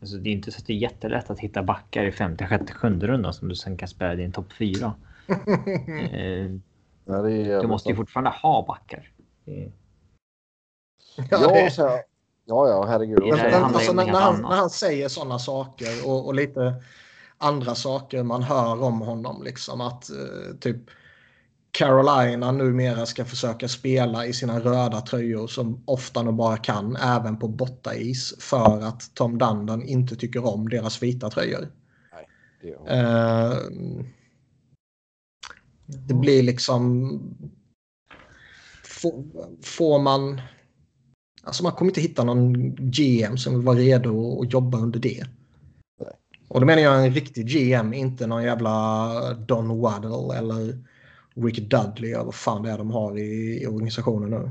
Alltså det är inte så att det är jättelätt att hitta backar i femte, sjätte, sjunde rundan som du sen kan spela i din topp fyra. Eh, Ja, du måste ju fortfarande ha backar. Det- Ja, Ja, det- ja, ja, herregud. Det alltså, om när, han, när han säger sådana saker och, och lite andra saker man hör om honom. Liksom att eh, typ Carolina numera ska försöka spela i sina röda tröjor som ofta nog bara kan även på bortais för att Tom Dundon inte tycker om deras vita tröjor. Det är- Eh, det blir liksom... Får, får man... Alltså man kommer inte hitta någon GM som vill vara redo att jobba under det. Och då menar jag en riktig GM, inte någon jävla Don Waddle eller Rick Dudley eller vad fan det är de har i, i organisationen nu.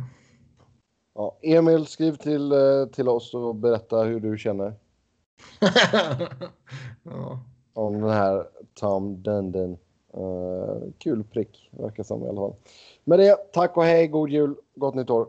Ja, Emil, skriv till, eh, till oss och berätta hur du känner ja. om den här Tom Dundon. Uh, kul prick, verkar som i alla fall. Med det, tack och hej, god jul, gott nytt år.